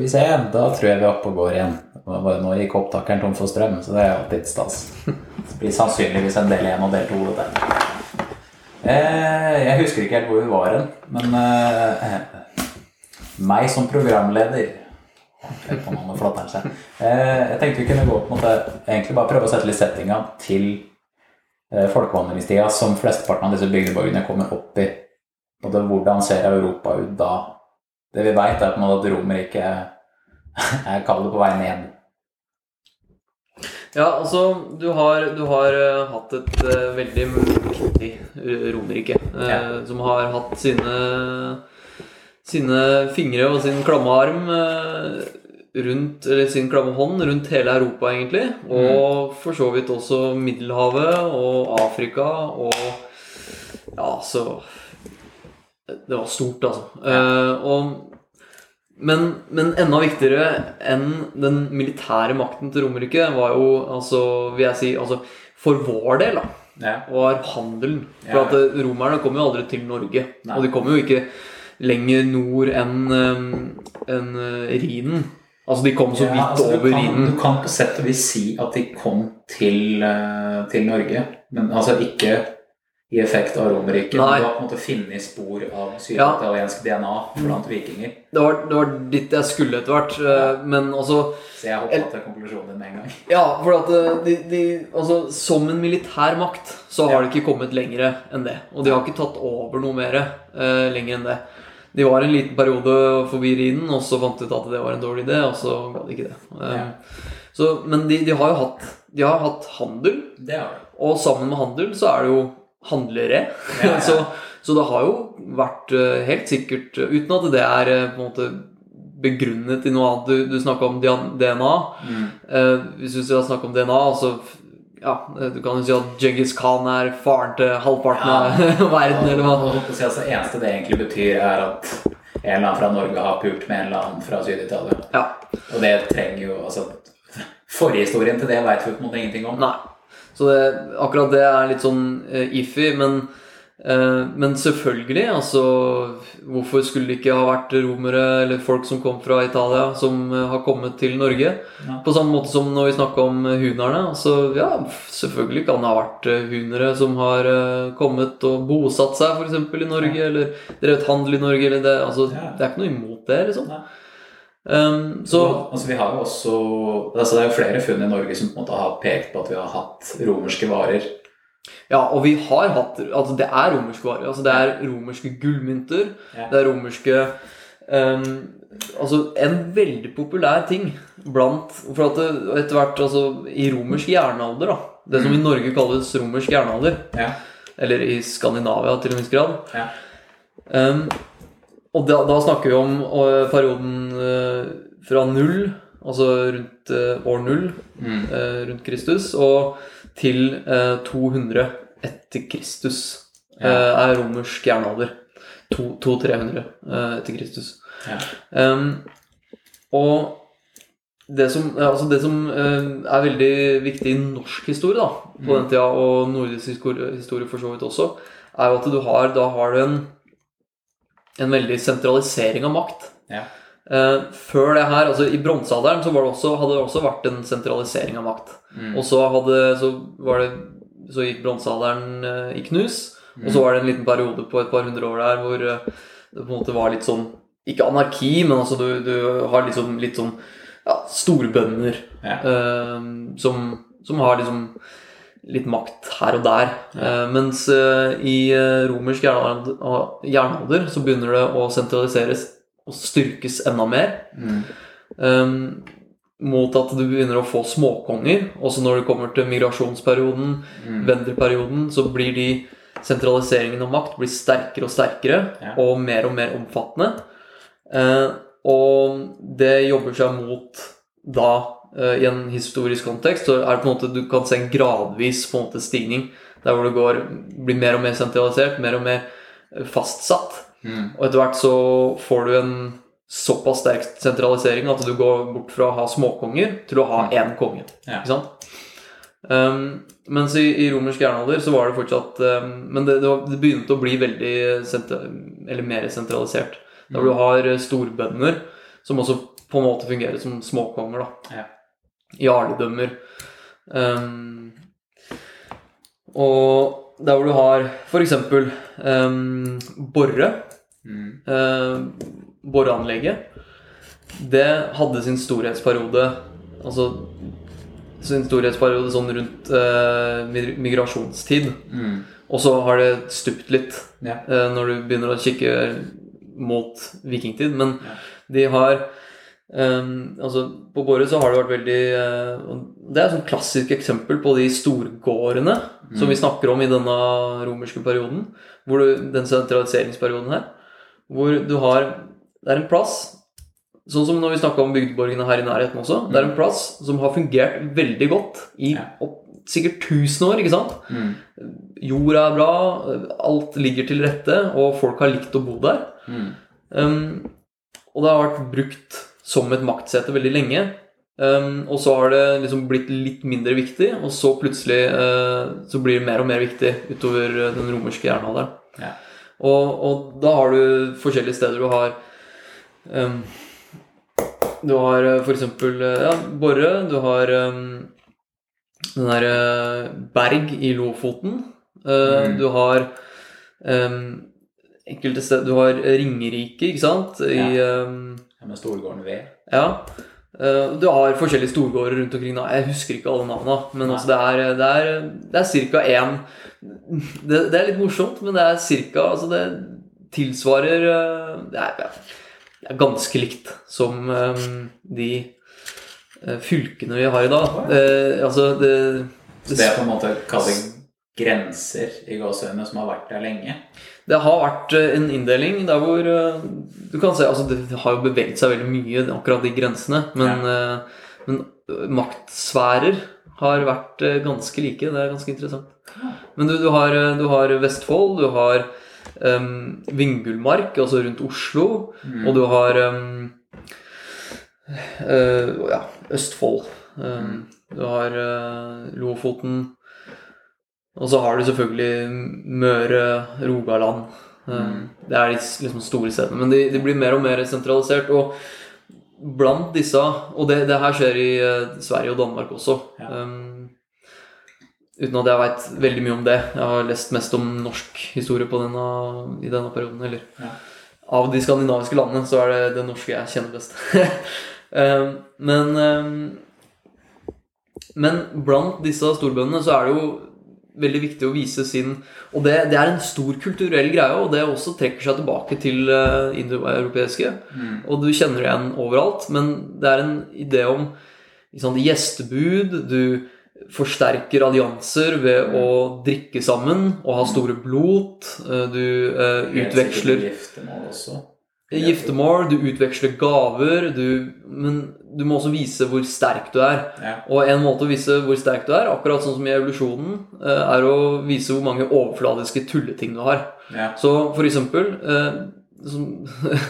Skal vi se, da tror jeg vi er oppe og går igjen. Nå gikk opptakeren tom for strøm, så det er alltid stas. Det blir sannsynligvis en del én og del to. dette. Eh, jeg husker ikke helt hvor vi var hen, men eh, meg som programleder jeg. Eh, jeg tenkte vi kunne gå på en måte, egentlig bare prøve å sette litt settinga til eh, folkevandringstida som flesteparten av disse bygdeborgene kommer opp i. Og det, hvordan ser Europa ut da? Det vi veit, er på en måte at Romerike er kallet på vei ned. Ja, altså Du har, du har uh, hatt et uh, veldig mektig Romerike Uh, ja. Som har hatt sine, sine fingre og sin klamme arm rundt Eller sin klamme hånd rundt hele Europa, egentlig. Og mm. for så vidt også Middelhavet og Afrika og Ja, så det var stort, altså. Ja. Uh, og, men, men, enda viktigere enn den militære makten til Romerike var jo, altså, vil jeg si altså, For vår del, da, ja. var handelen. For at eh, romerne kom jo aldri til Norge. Nei. Og de kom jo ikke lenger nord enn um, en, Rhinen. Altså, de kom så vidt altså, over Rhinen. Du kan på sett og vis si at de kom til, til Norge, men altså ikke i effekt av Romerriket. Du har på en måte funnet spor av syditaliensk ja. DNA blant vikinger. Det var, det var, dit jeg skulle etter hvert, ja. Eh, men også Så jeg hoppa til konklusjonen din med en gang. Ja, for at eh, de, de, altså, som en militær makt så har ja. de ikke kommet lenger enn det. Og de har ikke tatt over noe mer uh, lenger enn det. De var en liten periode forbi Rhinen, og så fant de ut at det var en dårlig idé, og så ga de ikke det. Uh, så, men de, de, har jo hatt, de har hatt handel, og sammen med handel så er det jo handlere. Ja, ja. så, så, det har jo vært eh, helt sikkert Uten at det er eh, på en måte begrunnet i noe annet. Du, du snakka om DNA. Mm. Eh, hvis du skal snakke om DNA, altså ja, Du kan jo si at Djengis Khan er faren til halvparten ja. av verden, eller hva. Si, altså, eneste det egentlig betyr, er at en eller annen fra Norge har pult med en eller annen fra Syd-Italia. Ja. Og det trenger jo altså Forhistorien til det veit vi på en måte ingenting om. Nei. Så det, akkurat det er litt sånn uh, iffy. Men, uh, men selvfølgelig, altså Hvorfor skulle det ikke ha vært romere eller folk som kom fra Italia, som uh, har kommet til Norge? Ja. På samme måte som når vi snakka om hunerne. Altså, ja, selvfølgelig kan det ha vært hunere som har kommet og bosatt seg f.eks. i Norge, ja. eller drevet handel i Norge. Eller det, altså, ja. det er ikke noe imot det, liksom. Nei. Um, så, altså, vi har jo også altså, Det er jo flere funn i Norge som på en måte har pekt på at vi har hatt romerske varer. Ja, og vi har hatt Altså, det er romerske varer. Altså, det er romerske gullmynter. Ja. Det er romerske um, Altså, en veldig populær ting blant For at det, etter hvert, altså I romersk jernalder, da Det som mm. i Norge kalles romersk jernalder, ja. eller i Skandinavia til en viss grad ja. um, og da, da, snakker vi om perioden uh, fra null, altså rundt uh, år null, mm. rundt Kristus, og til 200 etter Kristus ja. er romersk jernalder. 200-300 etter Kristus. Ja. Um, og det som, altså det som er veldig viktig i norsk historie da, på mm. den tida, og nordisk historie for så vidt også, er jo at du har, da har du en en veldig sentralisering av makt. Ja. Uh, før det her, altså I bronsealderen så det også, hadde det også vært en sentralisering av makt. Mm. Og så, hadde, så, det, så gikk bronsealderen uh, i knus. Mm. Og så var det en liten periode på et par hundre år der hvor uh, det på en måte var litt sånn Ikke anarki, men altså du, du har liksom litt sånn ja, storbønder ja. som, som har liksom litt makt her og der. Ja. Uh, mens uh, i uh, romersk jernalder så begynner det å sentraliseres og styrkes enda mer. Mm. Um, mot at du begynner å få småkonger. Også når det kommer til migrasjonsperioden, mm. venderperioden, så blir de sentraliseringen av makt blir sterkere og sterkere ja. og mer og mer omfattende. og det jobber seg mot da Eh, i en historisk kontekst, så er det på en måte du kan se en gradvis på en måte stigning. Der hvor det går, blir mer og mer sentralisert, mer og mer eh, fastsatt. Mm. Og etter hvert så får du en såpass sterk sentralisering at du går bort fra å ha småkonger til å ha mm. én konge. Ja. Ikke sant? Um, mens i, i romersk jernalder så var det fortsatt um, Men det, det, var, det, begynte å bli veldig Eller mer sentralisert. Der hvor du mm. har storbønder som også på en måte fungerer som småkonger, da. Ja. Jarledømmer. Um, og der hvor du har f.eks. Um, Borre, Mm. uh, Borreanlegget, det hadde sin storhetsperiode Altså sin storhetsperiode sånn rundt uh, migrasjonstid. Mm. Og så har det stupt litt Ja. uh, når du begynner å kikke mot vikingtid. Men Ja. de har eh, Altså, på Borre så har det vært veldig uh, Det er et sånn klassisk eksempel på de storgårdene som vi snakker om i denne romerske perioden. Hvor du, den sentraliseringsperioden her. Hvor du har Det er en plass Sånn som når vi snakka om bygdeborgene her i nærheten også. Det er en plass som har fungert veldig godt i Ja. opp, sikkert 1000 år. ikke sant? Mm. Jorda er bra, alt ligger til rette, og folk har likt å bo der. Mm. Um, og det har vært brukt som et maktsete veldig lenge. Um, og så har det liksom blitt litt mindre viktig, og så plutselig uh, så blir det mer og mer viktig utover uh, den romerske jernalderen. Ja. Og, og da har du forskjellige steder du har um, Du har f.eks. eksempel uh, ja, Borre, du har um, den derre Berg i Lofoten. Uh, Mm. Du har enkelte steder Du har Ringerike, ikke sant? I, Ja, Med Storgården ved. ja. Uh, du har forskjellige storgårder rundt omkring. da. Jeg husker ikke alle navnene, men altså det er, det er, det er ca. én det, det er litt morsomt, men det er ca. Altså det tilsvarer uh, det, er, det er ganske likt som um, de fylkene vi har i dag. Altså det, Så det er på en måte kalling grenser i gåseøynene som har vært der lenge. Det har vært eh, en inndeling der hvor eh, Du kan se, altså Det har jo beveget seg veldig mye, akkurat de grensene. Men, ja. men eh, maktsfærer har vært ganske like. Det er ganske interessant. Men du, du, har, du har Vestfold, du har um, Vingulmark, altså rundt Oslo, Mm. og du har um, uh, ja, Østfold. Um, Du har uh, Lofoten. Og så har du selvfølgelig Møre, Rogaland. Um, Mm. Det er de liksom store stedene. Men de, de blir mer og mer sentralisert. Og blant disse Og det, det her skjer i eh, Sverige og Danmark også. Ja. Um, uten at jeg veit veldig mye om det. Jeg har lest mest om norsk historie på denne, i denne perioden. Eller Ja. av de skandinaviske landene så er det det norske jeg kjenner best. Um, men um, Men blant disse storbøndene så er det jo veldig viktig å vise sin Og det, det er en stor kulturell greie, og det også trekker seg tilbake til uh, indoeuropeiske. Mm. Og du kjenner det igjen overalt, men det er en idé om liksom, gjestebud. Du forsterker allianser ved å drikke sammen og ha store blot. eh, Du Helt utveksler sikkert Giftermål også. Giftermål, du utveksler gaver, du, men du må også vise hvor sterk du er. Ja. Og en måte å vise hvor sterk du er, akkurat sånn som i evolusjonen, eh, er å vise hvor mange overfladiske tulleting du har. Ja. Så for eksempel eh, som,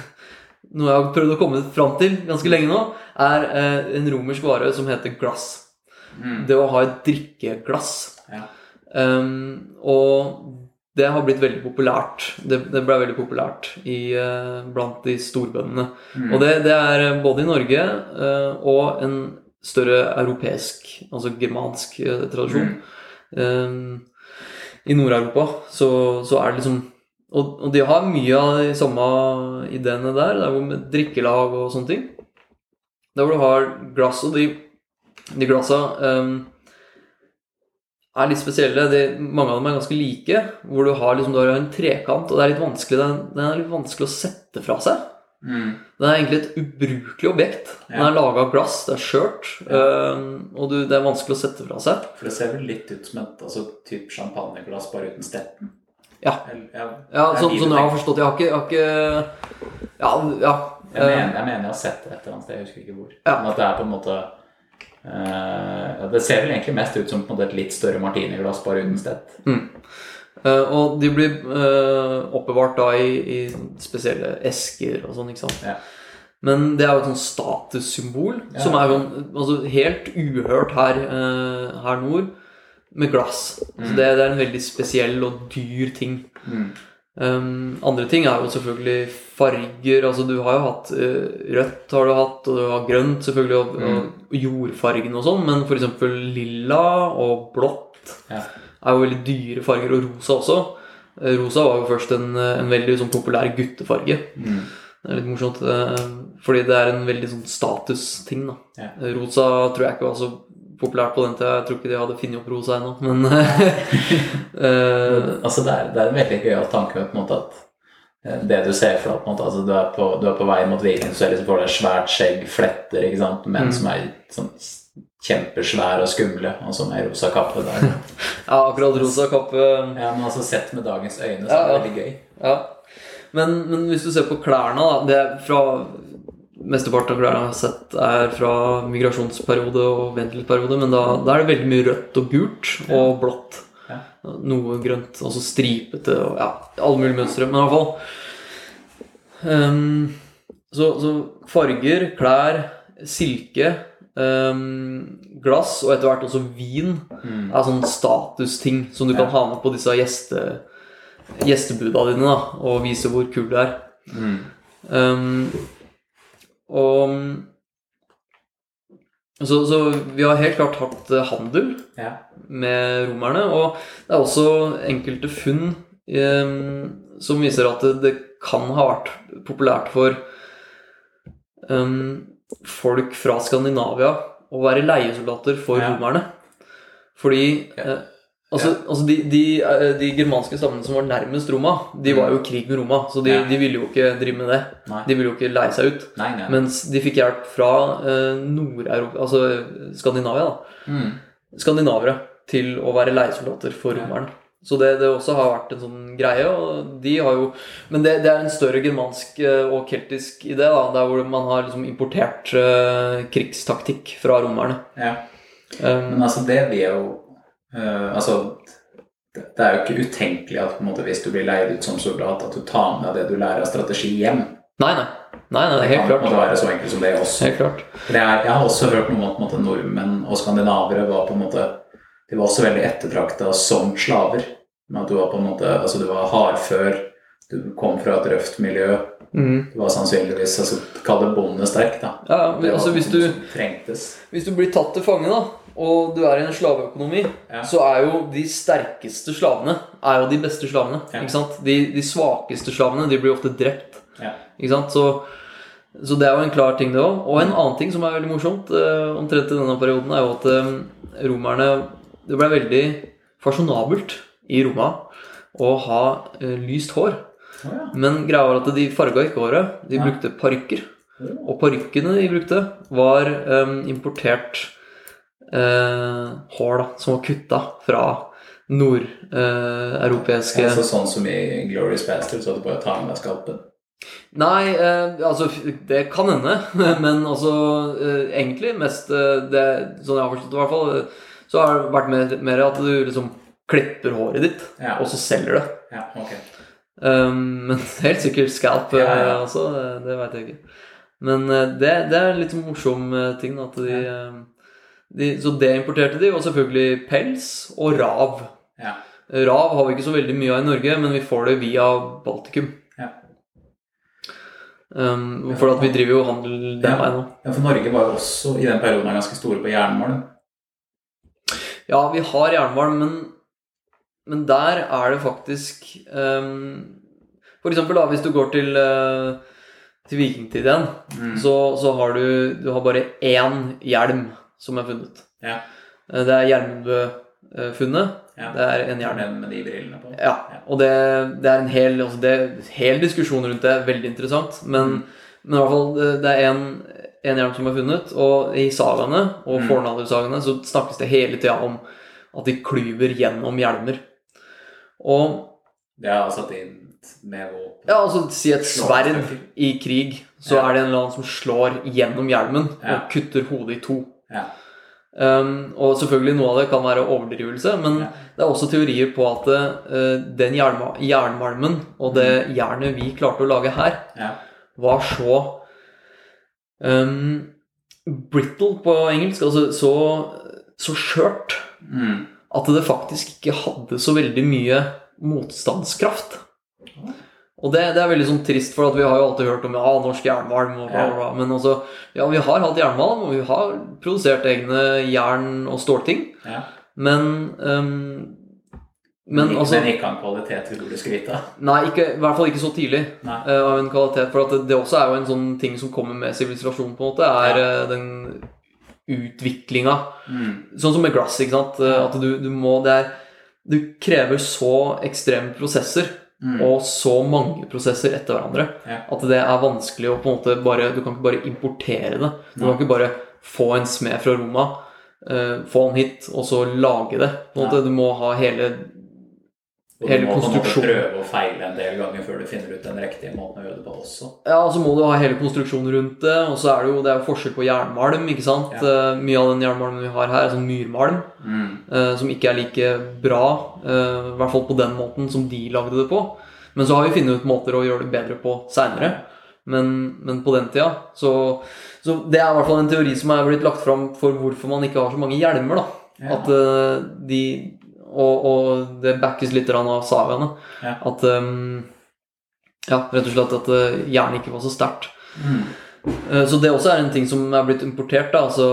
Noe jeg har prøvd å komme fram til ganske lenge nå, er eh, en romersk vare som heter glass. Mm. Det å ha et drikkeglass. Ja. Um, og det har blitt veldig populært. Det, det ble veldig populært i, eh, blant de storbøndene. Mm. Og det, det er både i Norge uh, og en større europeisk, altså germansk uh, tradisjon. Um, I Nord-Europa så, så er det liksom og, og de har mye av de samme ideene der, der med drikkelag og sånne ting. Der hvor du har glass, og de, de glassa um, er litt spesielle. De, mange av dem er ganske like. Hvor du har, liksom, du har en trekant, og det er litt vanskelig, den, den er litt vanskelig å sette fra seg. Mm. Den er egentlig et ubrukelig objekt. Den Ja. er laga av glass, det er skjørt, um, og du, det er vanskelig å sette fra seg. For det ser vel litt ut som et altså, typ champagneglass bare uten steppen? Ja. Eller, ja, Ja, sånn, sånn jeg har forstått Jeg har ikke, jeg har ikke Ja, ja. jeg, mener, jeg mener jeg har sett det et eller annet sted, jeg husker ikke hvor. Ja. Men at det er på en måte ja, Det ser vel egentlig mest ut som et litt større martiniglass bare uten stett. Eh, og de blir eh, oppbevart da i, i spesielle esker og sånn, ikke sant. Ja. Men det er jo et sånn statussymbol Ja. som er jo altså, helt uhørt her, eh, her nord, med glass. Så Mm. det, det er en veldig spesiell og dyr ting. Mm. Um, andre ting er jo selvfølgelig farger. Altså du har jo hatt uh, rødt, har du hatt, og du har grønt, selvfølgelig, og, og jordfargen og sånn, men f.eks. lilla og blått Ja. er jo veldig dyre farger, og rosa også. Eh, Rosa var jo først en, en veldig sånn populær guttefarge. Mm. Det er litt morsomt, uh, fordi det er en veldig sånn statusting, da. Ja. Rosa tror jeg ikke var så populært på den tida. Jeg tror ikke de hadde funnet opp rosa ennå, men uh, Altså, det er, det er en veldig gøyal tanke på en måte at eh, det du ser for deg, på en måte, altså du er på, du er på vei mot Viken, så liksom får deg svært skjegg, fletter, ikke sant, menn Mm. som er sånn kjempesvære og skumle, og som er rosa kappe der. Ja, akkurat rosa kappe Ja, men altså sett med dagens øyne, så er det Ja, ja. veldig gøy. Ja. Men, men hvis du ser på klærne, da det er fra Mesteparten av klærne jeg har sett, er fra migrasjonsperiode og ventelperiode, men da, da er det veldig mye rødt og gult og blått. Noe grønt, altså stripete og ja, alle mulige mønstre. Men i hvert fall um, så, så farger, klær, silke, um, glass og etter hvert også vin Mm. er sånn statusting som du kan ha med på disse gjeste, gjestebuda dine da, og vise hvor kul du er. Mm. Um, og så, så vi har helt klart hatt eh, handel Ja. med romerne, og det er også enkelte funn eh, som viser at det, det kan ha vært populært for um, folk fra Skandinavia å være leiesoldater for Ja. romerne. Fordi eh, altså, altså de, de, eh, de germanske stammene som var nærmest Roma, de var jo i krig med Roma, så de, de ville jo ikke drive med det. Nei. De ville jo ikke leie seg ut. Nei, nei. Mens de fikk hjelp fra eh, Nord-Europa, altså Skandinavia, da. Mm. Skandinavere til å være leiesoldater for romerne. Så det, det også har vært en sånn greie. og de har jo, Men det, det er en større germansk eh, og keltisk idé, da, der hvor man har liksom importert krigstaktikk fra romerne. Ja. Um, Men altså, det vil jo eh, Altså, det, det er jo ikke utenkelig at måte, hvis du blir leid ut som soldat, at du tar med deg det du lærer av strategi hjem. nei, nei. Nei, nei, Det helt kan Det kan være så enkelt som det også. Helt klart. For jeg, har også hørt noe om at nordmenn og skandinavere var på en måte De var også veldig ettertrakta som slaver. Men at du var på en måte Altså, du var hardfør, du kom fra et røft miljø. Mm. Du var sannsynligvis altså, Kall det bondesterk, da. Ja, ja, men altså, hvis du, hvis du blir tatt til fange, da, og du er i en slaveøkonomi, Ja. så er jo de sterkeste slavene er jo de beste slavene. Ja. Ikke sant? De, de svakeste slavene de blir ofte drept. Ja. Ikke sant? Så, så det er jo en klar ting, det òg. Og en annen ting som er veldig morsomt, eh, omtrent i denne perioden, er jo at eh, romerne Det ble veldig fasjonabelt i Roma å ha eh, lyst hår. Men greia var at de farga ikke håret. De brukte parykker. Og parykkene de brukte, var importert hår da, som var kutta fra nordeuropeiske Altså, sånn som i Glorious Bastards, at du bare tar med deg skalpen. Nei, eh, altså det kan hende, men altså eh, egentlig mest eh, det, Sånn jeg har forstått det, i hvert fall, eh, så har det vært mer, mer at du liksom klipper håret ditt, Ja. og så selger det. Ja, okay. Um, men helt sikkert scalp Ja, ja. eh, også, det, det veit jeg ikke. Men eh, det, det er en litt morsom eh, ting. da, At de, eh, de, så det importerte de, og selvfølgelig pels og rav. Ja. Rav har vi ikke så veldig mye av i Norge, men vi får det via Baltikum. Ja. Um, for at vi driver jo handel den Ja. veien nå. ja, for Norge var jo også i den perioden ganske store på jernmalm. Ja, vi har jernmalm, men, men der er det faktisk um, For eksempel da, hvis du går til, uh, til vikingtid igjen, Mm. så, så har du, du har bare én hjelm som er funnet. Ja. Uh, Det er Gjermundø-funnet. Ja. Det er en. Den med de brillene på. Ja, og det, det er en hel, altså det, hel diskusjon rundt det. Veldig interessant. Men, men i hvert fall, det, det er en, en hjelm som er funnet, og i sagaene og Mm. fornaldersagaene så snakkes det hele tida om at de klyver gjennom hjelmer. Og Det er altså at de med våpen. ja, altså si et sverd i krig, så Ja. er det en eller annen som slår gjennom hjelmen Ja. og kutter hodet i to. Ja. Um, og selvfølgelig noe av det kan være overdrivelse, men Ja. det er også teorier på at uh, den jernma jernmalmen og det jernet vi klarte å lage her, Ja. var så um, brittle på engelsk, altså så, så skjørt, Mm. at det faktisk ikke hadde så veldig mye motstandskraft. Og det, det er veldig sånn trist, for at vi har jo alltid hørt om ja, norsk jernmalm. Og bla, bla, bla. Men altså, ja, vi har hatt jernmalm, og vi har produsert egne jern- og stålting. Ja. Men um, Men altså men ikke av en kvalitet vi burde skryte av. Nei, ikke, i hvert fall ikke så tidlig. Eh, av en kvalitet. For det, det også er jo en sånn ting som kommer med sivilisasjon, på en måte, er eh, den utviklinga. Mm. Sånn som med glass, ikke sant. Uh, At du, du må Det er Du krever så ekstreme prosesser, Mm. og så mange prosesser etter hverandre, Ja. at det er vanskelig å på en måte bare Du kan ikke bare importere det. Du kan ikke bare få en smed fra Roma, uh, få han hit, og så lage det. Du må ha hele Og du må konstruksjonen. prøve og feile en del ganger før du finner ut den riktige måten å gjøre det på også. Ja, og så må du ha hele konstruksjonen rundt det, og så er det jo det er jo forskjell på jernmalm, ikke sant. Ja. Eh, mye av den jernmalmen vi har her, er sånn myrmalm, Mm. eh, som ikke er like bra, eh, i hvert fall på den måten som de lagde det på. Men så har vi funnet ut måter å gjøre det bedre på seinere. Men, men på den tida så, så det er i hvert fall en teori som er blitt lagt fram for hvorfor man ikke har så mange hjelmer. da. Ja. At de og, og det backes litt av sagaene. Ja. At um, Ja, rett og slett at uh, jernet ikke var så sterkt. Mm. Uh, Så det også er en ting som er blitt importert. da, altså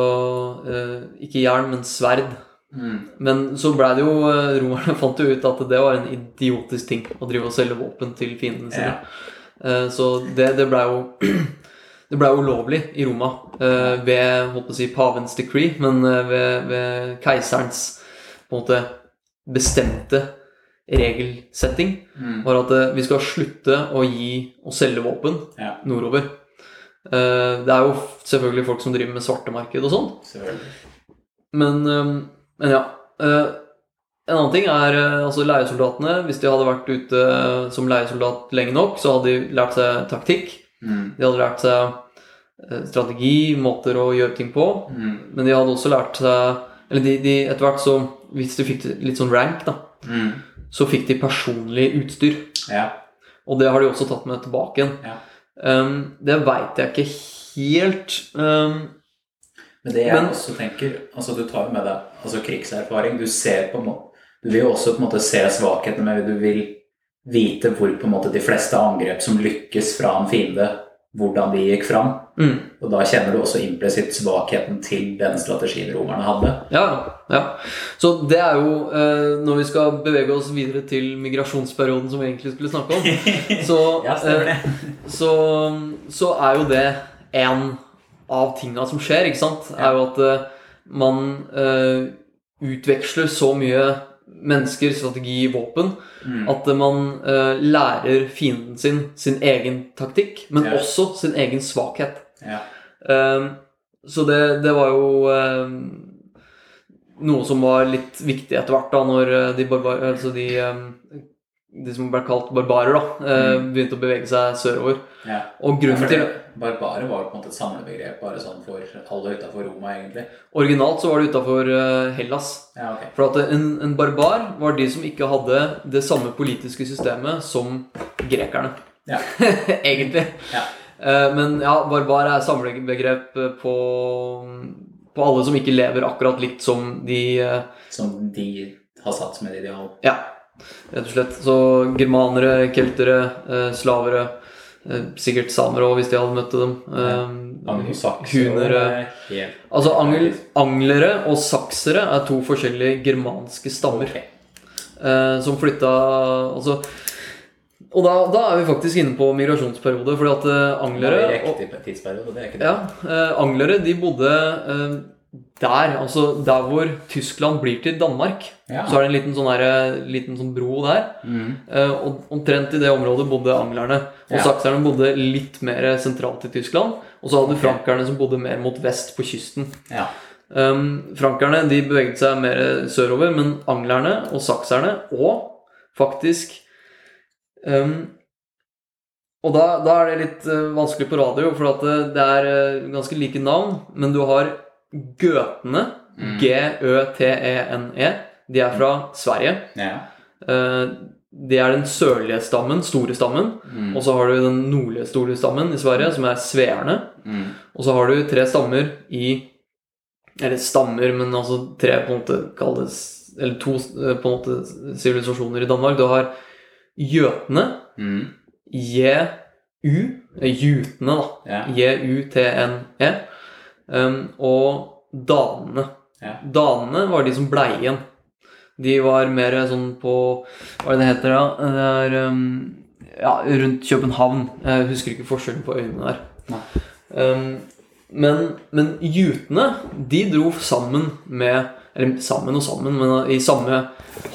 uh, Ikke jern, men sverd. Mm. Men så blei det jo eh, Romerne fant jo ut at det var en idiotisk ting å drive og selge våpen til fiendene sine. Ja. Eh, Så det, det blei jo Det blei ulovlig i Roma ved på å si, pavens decree, men ved, ved keiserens på en måte bestemte regelsetting Mm. var at eh, vi skal slutte å gi og selge våpen Ja, nordover. Eh, Det er jo selvfølgelig folk som driver med svartemarked og sånn, men, eh, men ja. En annen ting er altså leiesoldatene. Hvis de hadde vært ute som leiesoldat lenge nok, så hadde de lært seg taktikk. Mm. De hadde lært seg strategi, måter å gjøre ting på. Mm. Men de hadde også lært seg Eller de, de etter hvert så Hvis de fikk litt sånn rank, da, Mm. så fikk de personlig utstyr. Ja. Og det har de også tatt med tilbake igjen. Ja. Um, det veit jeg ikke helt um, Men det jeg Men- også tenker Altså, du tar med deg altså, krigserfaring. Du ser på en måte Du vil jo også på en måte se svakhetene, men du vil vite hvor på en måte de fleste angrep som lykkes fra en fiende, hvordan de gikk fram. Mm, Og da kjenner du også implisitt svakheten til den strategien romerne hadde. ja, ja. Så det er jo eh, Når vi skal bevege oss videre til migrasjonsperioden som vi egentlig skulle snakke om, så, Ja, eh, så, så er jo det en av tinga som skjer, ikke sant? Er jo at eh, man eh, utveksler så mye mennesker, strategi, våpen Mm. at man eh, lærer fienden sin sin egen taktikk, men Ja. også sin egen svakhet. Ja. Um, så det, det var jo um, noe som var litt viktig etter hvert, da, når eh, de, barbar, altså de, um, de som ble kalt barbarer, da, eh, Mm. begynte å bevege seg sørover. ja. Og grunnen ja, til Barbarer var på en måte et samlebegrep bare sånn for alle utafor Roma, egentlig. Originalt så var det utafor Hellas. Ja, okay. For at en, en barbar var de som ikke hadde det samme politiske systemet som grekerne. Ja. Egentlig. Ja. Eh, Men ja, barbar er samlebegrep på, på alle som ikke lever akkurat likt som de eh, Som de har satt som et ideal. Ja, rett og slett. Så germanere, keltere, eh, slavere, eh, sikkert samere òg, hvis de hadde møtt dem. Ja. Hunere Altså angel, anglere og saksere er to forskjellige germanske stammer Ok. eh, som flytta Altså Og da, da er vi faktisk inne på migrasjonsperiode, fordi at eh, anglere Det er riktig tidsperiode, det er ikke det? ja, eh, anglere de bodde eh, der, altså der hvor Tyskland blir til Danmark. Ja. Så er det en liten sånn, her, liten sånn bro der. Mm. Eh, og omtrent i det området bodde anglerne. Og Ja. sakserne bodde litt mer sentralt i Tyskland. Og så hadde du frankerne som bodde mer mot vest på kysten. ja. Um, frankerne de beveget seg mer sørover, men anglerne og sakserne, og faktisk um, Og da, da er det litt uh, vanskelig på radio, for at det, det er uh, ganske like navn, men du har gøtene, Mm. G-Ø-T-E-N-E, de er fra Sverige. Yeah. Uh, det er den sørlige stammen, store stammen. Mm. Og så har du den nordlige store stammen i Sverige, som er sveerne. Mm. Og så har du tre stammer i Eller stammer, men altså tre på en måte kalles Eller to eh, på en måte sivilisasjoner i Danmark. Du har jøtene, Mm. J-U, jutene, da. J-U-T-N-E. Um, og danene. Ja. Danene var de som blei igjen. De var mer sånn på Hva er det det heter, da? Det er um, ja, rundt København. Jeg husker ikke forskjellen på øyene der. Um, men, men jutene, de dro sammen med Eller sammen og sammen, men i samme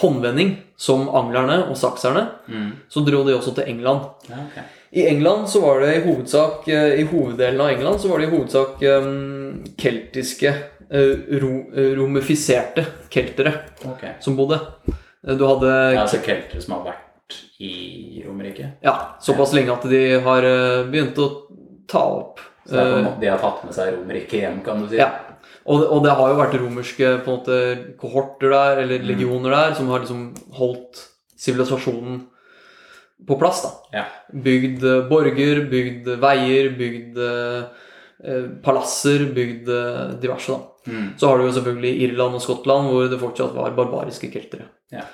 håndvending som anglerne og sakserne. Mm. Så dro de også til England. Ja, okay. I England så var det i hovedsak eh, I hoveddelen av England så var det i hovedsak um, keltiske eh, ro, romifiserte keltere okay. som bodde. Du hadde Ja, altså keltere som har vært i Romerike? ja, såpass lenge at de har begynt å ta opp Så det er på en måte, de har tatt med seg Romerike hjem, kan du si? Ja. Og det, og det har jo vært romerske måte kohorter der, eller Mm. legioner der, som har liksom holdt sivilisasjonen på plass. da. Ja. Bygd eh, borger, bygd veier, bygd eh, eh, palasser, bygd eh, diverse. da. Mm. Så har du jo selvfølgelig Irland og Skottland, hvor det fortsatt var barbariske keltere. Ja.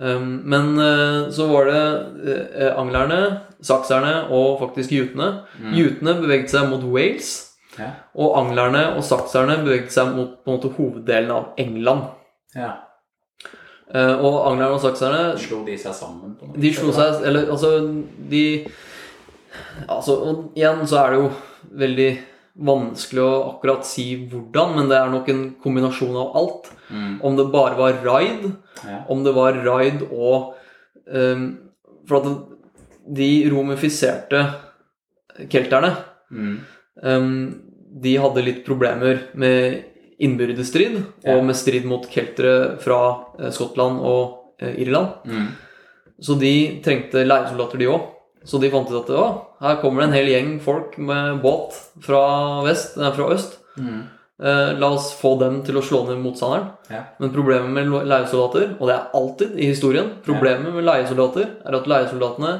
Um, men uh, så var det uh, anglerne, sakserne og faktisk jutene. Mm. Jutene beveget seg mot Wales. Ja. Og anglerne og sakserne beveget seg mot på en måte hoveddelen av England. ja. Uh, og anglerne og sakserne Slo de seg sammen? på noe De slo seg Eller altså De Altså, og igjen så er det jo veldig vanskelig å akkurat si hvordan, men det er nok en kombinasjon av alt. Mm. Om det bare var raid, Ja. om det var raid og um, For at de romifiserte kelterne Mm. Ehm, de hadde litt problemer med innbyrdesstrid Ja. og med strid mot keltere fra eh, Skottland og eh, Irland. Mm. Så de trengte leiesoldater, de òg. Så de fant ut at å, her kommer det en hel gjeng folk med båt fra, vest, nei, fra øst. Mm. Eh, la oss få dem til å slå ned motstanderen. Ja. Men problemet med leiesoldater, og det er alltid i historien Problemet med leiesoldater er at leiesoldatene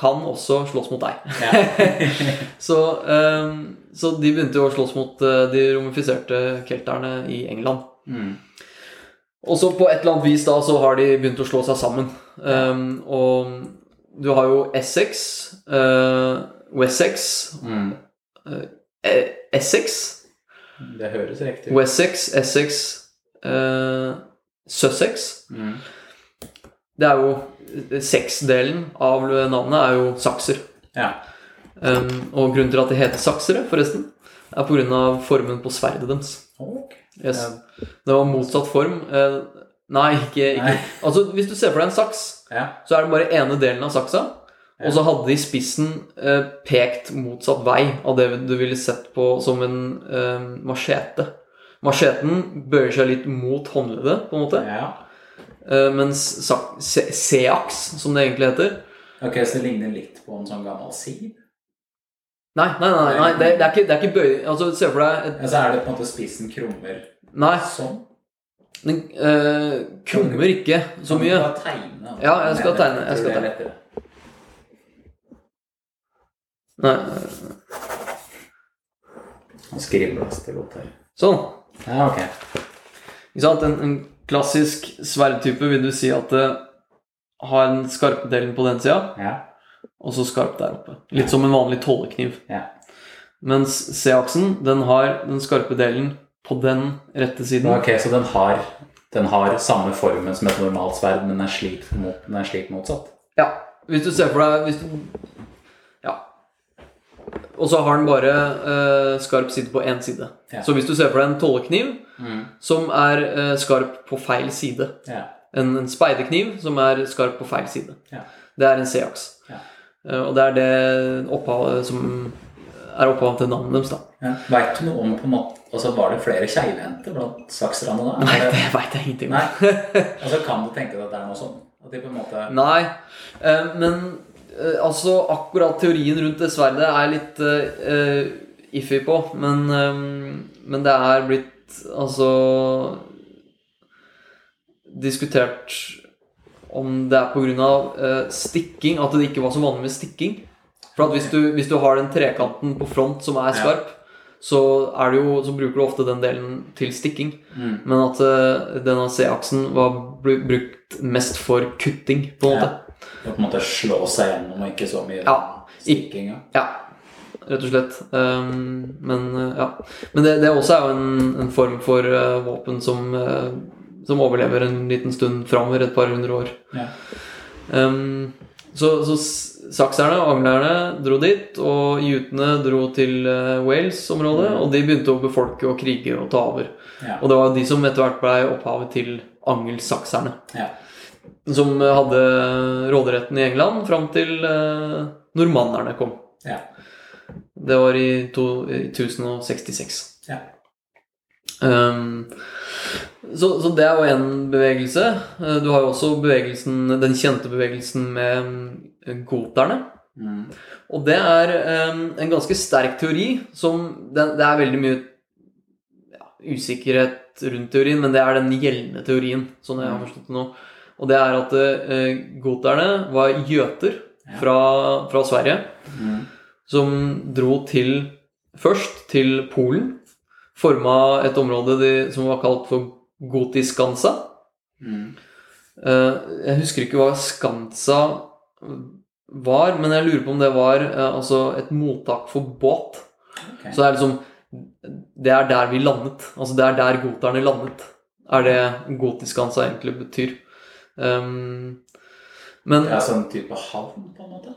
kan også slåss mot deg. Ja. Så, ehm, så de begynte jo å slåss mot eh, de romifiserte kelterne i England. Mm. Og så på et eller annet vis da så har de begynt å slå seg sammen. Um, og du har jo Essex, uh, Wessex, Mm. uh, Essex, Det høres riktig ut. Wessex, Essex, uh, Sussex. Mm. Det er jo Sexdelen av navnet er jo sakser. Ja. Um, og grunnen til at de heter saksere, forresten, er pga. formen på sverdet deres. Yes. Det var motsatt form. Uh, nei, ikke, ikke. Nei. Altså, Hvis du ser for deg en saks, Ja. så er det bare ene delen av saksa. Ja. Og så hadde de spissen eh, pekt motsatt vei av det du ville sett på som en eh, machete. Macheten bøyer seg litt mot håndleddet, på en måte. ja. Eh, mens seaks, som det egentlig heter Ok, så det ligner litt på en sånn gammel siv? Nei, nei, nei, nei det, det, er ikke, det er ikke bøy... Altså, se for deg et, Ja, så er det på en måte spissen krummer Nei, sånn? den øh, krummer ikke så mye. Du skal tegne? Ja, jeg skal tegne, jeg skal tegne. Nei, Han skribles det godt her. sånn. Ja, ok. Ikke sant? En, en klassisk sverdtype vil du si at det har den skarpe delen på den sida, Ja. Og så skarp der oppe. Litt som en vanlig tollekniv. Ja. Mens C-aksen, den har den skarpe delen på den rette siden. Ok, så den har, den har samme formen som et normalt sverd, men den er slik, mot, den er slik motsatt? Ja, hvis du ser for deg du, Ja. Og så har den bare eh, skarp side på én side. Ja. Så hvis du ser for deg en tollekniv Mm. som er eh, skarp på feil side Ja. En, en speidekniv som er skarp på feil side. Ja. Det er en C-aks. Eh, og det er det opphavet som er opphavet til navnet deres, da. Ja. Veit du noe om på en måte Altså, Var det flere keivhendte blant sakserne da? Nei, det- veit jeg ingenting om. Nei? Altså, Kan du tenke deg at det er noe sånn? At de på en måte Nei, eh, men eh, altså akkurat teorien rundt det sverdet er litt eh, iffy på, men, eh, men det er blitt altså diskutert om det er pga. Uh, stikking, at det ikke var så vanlig med stikking. For hvis du, hvis du har den trekanten på front som er Ja. skarp, så, er det jo, så bruker du ofte den delen til stikking. Mm. Men at uh, denne C-aksen var bru- brukt mest for kutting, på en måte. Ja. på en måte slå seg gjennom, og ikke så mye Ja. stikking. Ja, rett og slett. Um, men uh, ja. Men det, det også er jo en, en form for uh, våpen som, som overlever en liten stund framover, et par hundre år. Ja. Um, så, så sakserne og anglerne dro dit, og jutene dro til uh, Wales-området, og de begynte å befolke og krige og ta over. Ja. Og det var de som etter hvert ble opphavet til angelsakserne, Ja. som uh, hadde råderetten i England fram til uh, normannerne kom. Ja. Det var i, to, i 1066. Ja. Um, så, så det er jo en bevegelse. Eh, Du har jo også bevegelsen, den kjente bevegelsen med mm, goterne. Mm. Og det er um, en ganske sterk teori som Det, det er veldig mye ja, usikkerhet rundt teorien, men det er den gjeldende teorien, sånn jeg har forstått det nå. Og det er at uh, goterne var gjøter Ja. fra, fra Sverige Mm. som dro til først til Polen. Forma et område de, som var kalt for Gotiskansa. Mm. Eh, jeg husker ikke hva Skansa var, men jeg lurer på om det var eh, altså et mottak for båt. Okay. Så det er liksom Det er der vi landet. Altså det er der goterne landet. Er det Gotiskansa egentlig betyr. Um, men Ja, sånn type havn, på en måte?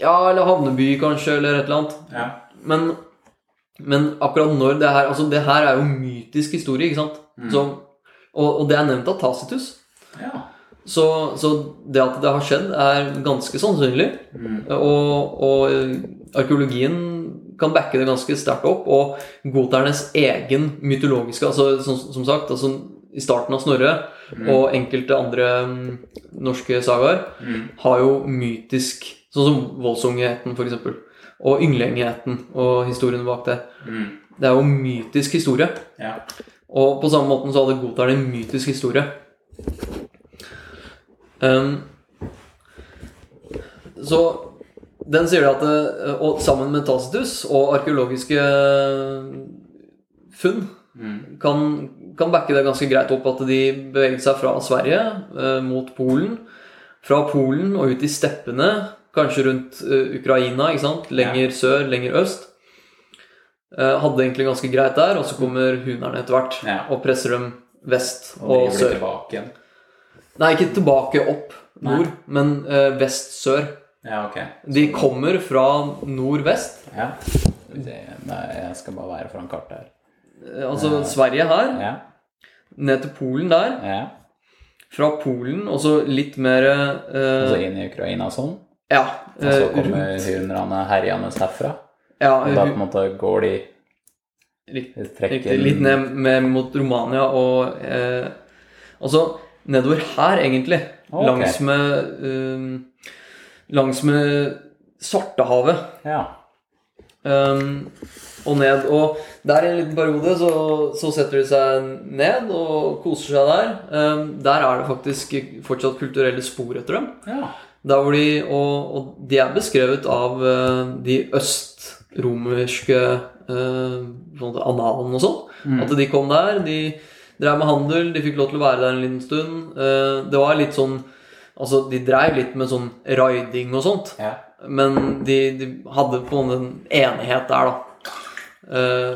Ja, eller havneby, kanskje, eller et eller annet. Ja. Men, men akkurat når det her Altså, det her er jo mytisk historie, ikke sant? Mm. Så, og, og det er nevnt av Tacitus. ja. Så, så det at det har skjedd, er ganske sannsynlig. Mm. Og, og arkeologien kan backe det ganske sterkt opp. Og goternes egen mytologiske altså Som, som sagt, altså i starten av Snorre og enkelte andre mm, norske sagaer Mm. har jo mytisk Sånn som Voldsungehetten, f.eks. Og Ynglingehetten og historien bak det. Mm. Det er jo mytisk historie. Ja. Og på samme måten så hadde Godtar en mytisk historie. Um, så den sier at det, og sammen med Tacitus og arkeologiske funn Mm. kan, kan backe det ganske greit opp at de beveget seg fra Sverige eh, mot Polen. Fra Polen og ut i steppene, kanskje rundt eh, Ukraina, ikke sant? lenger sør, lenger øst. Eh, hadde det egentlig ganske greit der, og så kommer hunerne etter hvert Ja. og presser dem vest Og og sør. Nei, ikke tilbake opp nord, men eh, vest-sør. Ja, ok. De kommer fra nord-vest. Ja. Nei, jeg skal bare være foran kartet her. Altså Altså Sverige her, Ja. ned til Polen der. ja. Fra Polen, og så litt mer eh, Og så inn i Ukraina og sånn. Ja. Og så eh, kommer rundt. hunerne herjende herfra. Ja, Og da på en måte går de riktig. Litt ned med, mot Romania og eh, Altså nedover her, egentlig. Okay. Langs med um, Langs med Svartehavet. Ja. Um, og ned. Og der i en liten periode så, så setter de seg ned og koser seg der. Um, der er det faktisk fortsatt kulturelle spor etter dem. ja. Der hvor de, og, og de er beskrevet av eh, de østromerske uh, analene og sånn. Mm. At de kom der, de drev med handel, de fikk lov til å være der en liten stund. Eh, det var litt sånn Altså, de dreiv litt med sånn riding og sånt. ja. Men de, de hadde på en enighet der, da. Eh,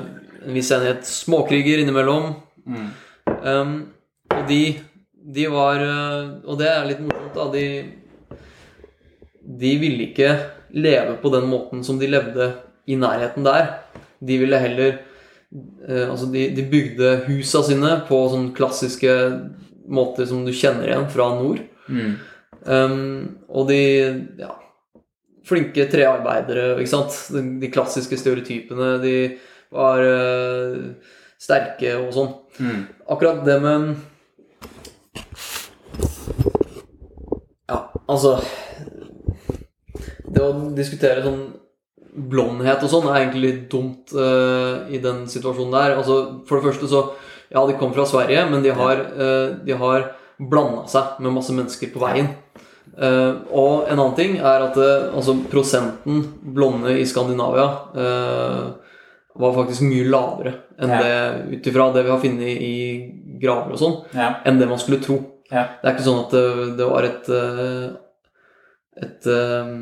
en viss enighet. Småkriger innimellom. Mm. Um, og de, de var eh, Og det er litt morsomt, da. De, de ville ikke leve på den måten som de levde i nærheten der. De ville heller eh, Altså, de, de bygde husa sine på sånn klassiske måter som du kjenner igjen fra nord. Mm. Um, og de ja, flinke trearbeidere, ikke sant? De, de klassiske stereotypene. De var eh, sterke og sånn. Mm. Akkurat det med Ja, altså Det å diskutere sånn blondhet og sånn er egentlig litt dumt uh, i den situasjonen der. Altså, for det første så Ja, de kom fra Sverige, men de har, uh, de har blanda seg med masse mennesker på veien. Uh, og en annen ting er at altså, prosenten blonde i Skandinavia var faktisk mye lavere enn Ja. det ut ifra det vi har funnet i graver og sånn, Ja. enn det man skulle tro. Ja. Det er ikke sånn at det, det var et et eh,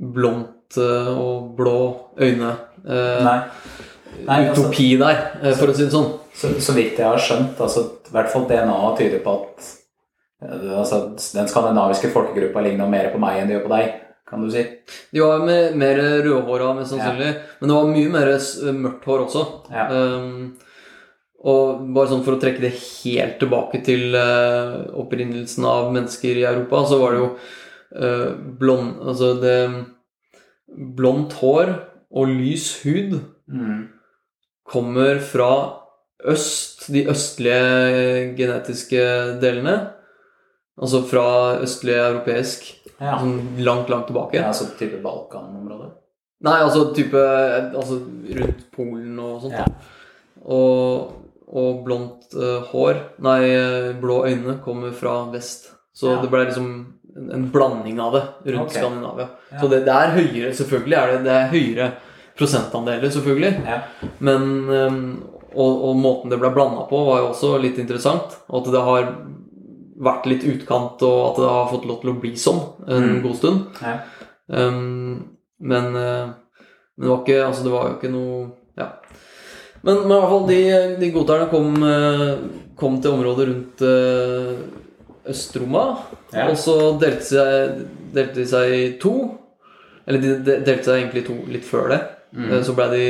blondt eh, og blå øyne eh, Nei. Nei, altså- utopi der, eh, for å si det sånn. Så, så vidt jeg har skjønt, altså, i hvert fall DNA tyder på at altså, den skandinaviske folkegruppa ligner mer på meg enn de gjør på deg, kan du si. De var med, mer rødhåra, mest sannsynlig. Men det var mye mer mørkt hår også. Ja. Um, og bare sånn for å trekke det helt tilbake til uh, opprinnelsen av mennesker i Europa, så var det jo blond Altså det Blondt hår og lys hud Mm. kommer fra øst, de østlige genetiske delene. Altså fra østlig europeisk, Ja. sånn langt, langt tilbake. ja, altså type Balkan-område. Nei, altså type Altså rundt Polen og sånt. Ja. Og, og blondt uh, hår Nei, eh, blå øyne kommer fra vest. Så Ja. det ble liksom en, en blanding av det rundt okay. Skandinavia. Ja. Så det, det er høyere, selvfølgelig er det, det er høyere prosentandeler, selvfølgelig. Ja. Men eh, og, og måten det ble blanda på, var jo også litt interessant. At det har vært litt utkant, og at det har fått lov til å bli sånn en Mm. god stund. Ja. Um, men, eh, men det var ikke Altså, det var jo ikke noe Ja. Men, men i hvert fall, de, de godterne kom, eh, kom til området rundt Øst-Roma. Ja. Og så delte, seg, delte de seg i to. Eller de de- delte seg egentlig i to litt før det. Mm. Eh, Så ble de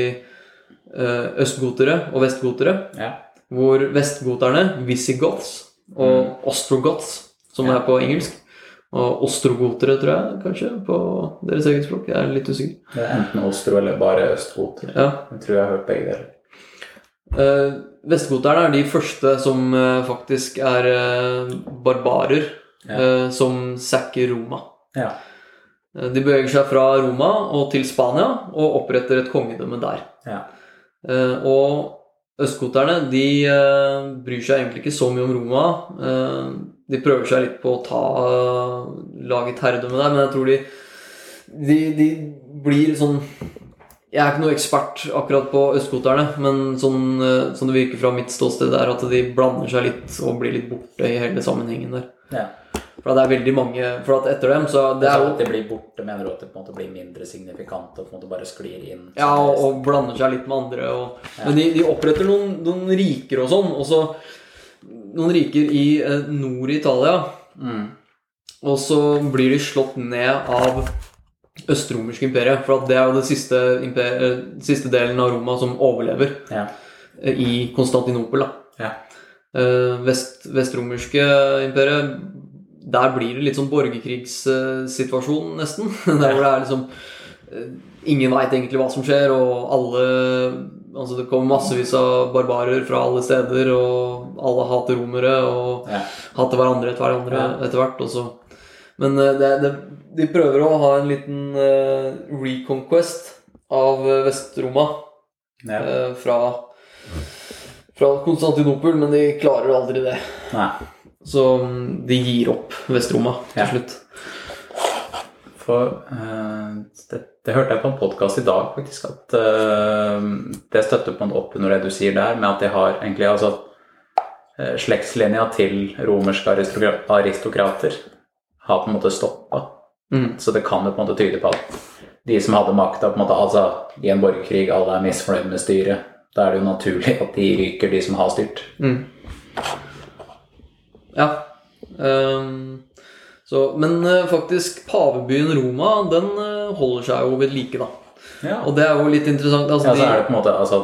eh, østgotere og vestgotere. Ja. Hvor vestgoterne, visigoths, og ostrogoths, som det Mm. Ja. er på engelsk, og ostrogotere, tror jeg kanskje, på deres eget språk. Jeg er litt usikker. Det er enten Ostro eller bare Østgoter. Ja. Jeg tror jeg har hørt begge deler. Eh, Vestgoterne er de første som uh, faktisk er uh, barbarer, Ja. som sacker Roma. Ja. De beveger seg fra Roma og til Spania og oppretter et kongedømme der. Ja. Og østgoterne de bryr seg egentlig ikke så mye om Roma. De prøver seg litt på å ta uh, lage et herredømme der, men jeg tror de, de, de blir sånn Jeg er ikke noe ekspert akkurat på østgoterne, men sånn, eh, sånn det virker fra mitt ståsted, er at de blander seg litt og blir litt borte i hele sammenhengen der. Ja. For det er veldig mange For at etter dem så Det er jo at de blir borte, mener du at det på en måte blir mindre signifikant og på en måte bare sklir inn? Ja, og, og blander seg litt med andre. Og, Ja. Men de, de oppretter noen, noen riker og sånn. Og så noen riker i eh, nord i Italia. Mm. Og så blir de slått ned av østromerske imperiet. For at det er jo den siste, eh, siste delen av Roma som overlever Ja. eh, i Konstantinopel. Ja. Eh, Vest, vestromerske imperiet Der blir det litt sånn borgerkrigssituasjon, nesten. Der hvor det er liksom Ingen veit egentlig hva som skjer, og alle Altså Det kommer massevis av barbarer fra alle steder, og alle hater romere og Ja. hater hverandre etter hverandre etter hvert. Og så. Men eh, det, det, de prøver å ha en liten uh, reconquest av eh, Vest-Roma ja. uh, fra, fra Konstantinopel, men de klarer aldri det. Nei. Så mm, de gir opp Vest-Roma til Ja. slutt. For uh, det, det hørte jeg på en podkast i dag, faktisk, at det støtter på en opp under det du sier der, med at de har egentlig altså Slektslinja til romerske aristokrater har på en måte stoppa. Mm. Så det kan jo på en måte tyde på at de som hadde makta, altså i en borgerkrig, alle er misfornøyd med styret. Da er det jo naturlig at de ryker, de som har styrt. Mm. Ja. Um, så, men eh, faktisk, pavebyen Roma, den eh, holder seg jo ved like, da. Ja. Og det er jo litt interessant. Altså, Ja, så er det på en måte altså,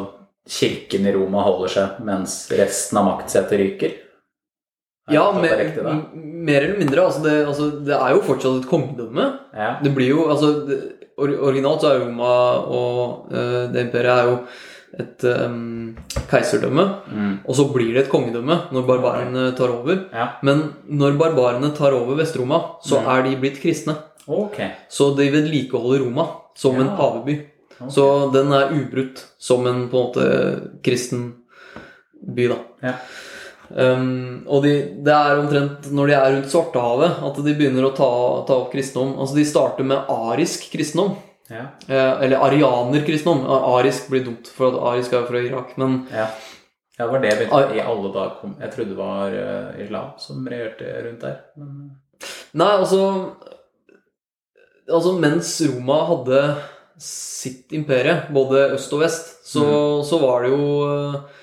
Kirken i Roma holder seg, mens resten av maktsetet ryker. Ja, mer, riktig, mer eller mindre. Altså det, altså det er jo fortsatt et kongedømme. Ja. Det blir jo altså det, or, Originalt så er Roma og uh, det imperiet er jo et um, keiserdømme. Mm. Og så blir det et kongedømme når barbarene tar over. ja. Men når barbarene tar over Vest-Roma, så Mm. er de blitt kristne. Okay. Så de vedlikeholder Roma som en paveby. Okay. Så den er ubrutt som en på en måte kristen by, da. Ja. Um, og de, det er omtrent når de er rundt Svartehavet at de begynner å ta, ta opp kristendom. Altså De starter med arisk kristendom. Ja. Eh, eller arianerkristendom. Arisk blir dumt, for at arisk er fra Irak. Men Ja. Ja, var det begynte i alle dager kom Jeg trodde det var uh, islam som regjerte rundt der. Men... Nei, altså Altså, mens Roma hadde sitt imperie, både øst og vest, så, mm. så var det jo uh,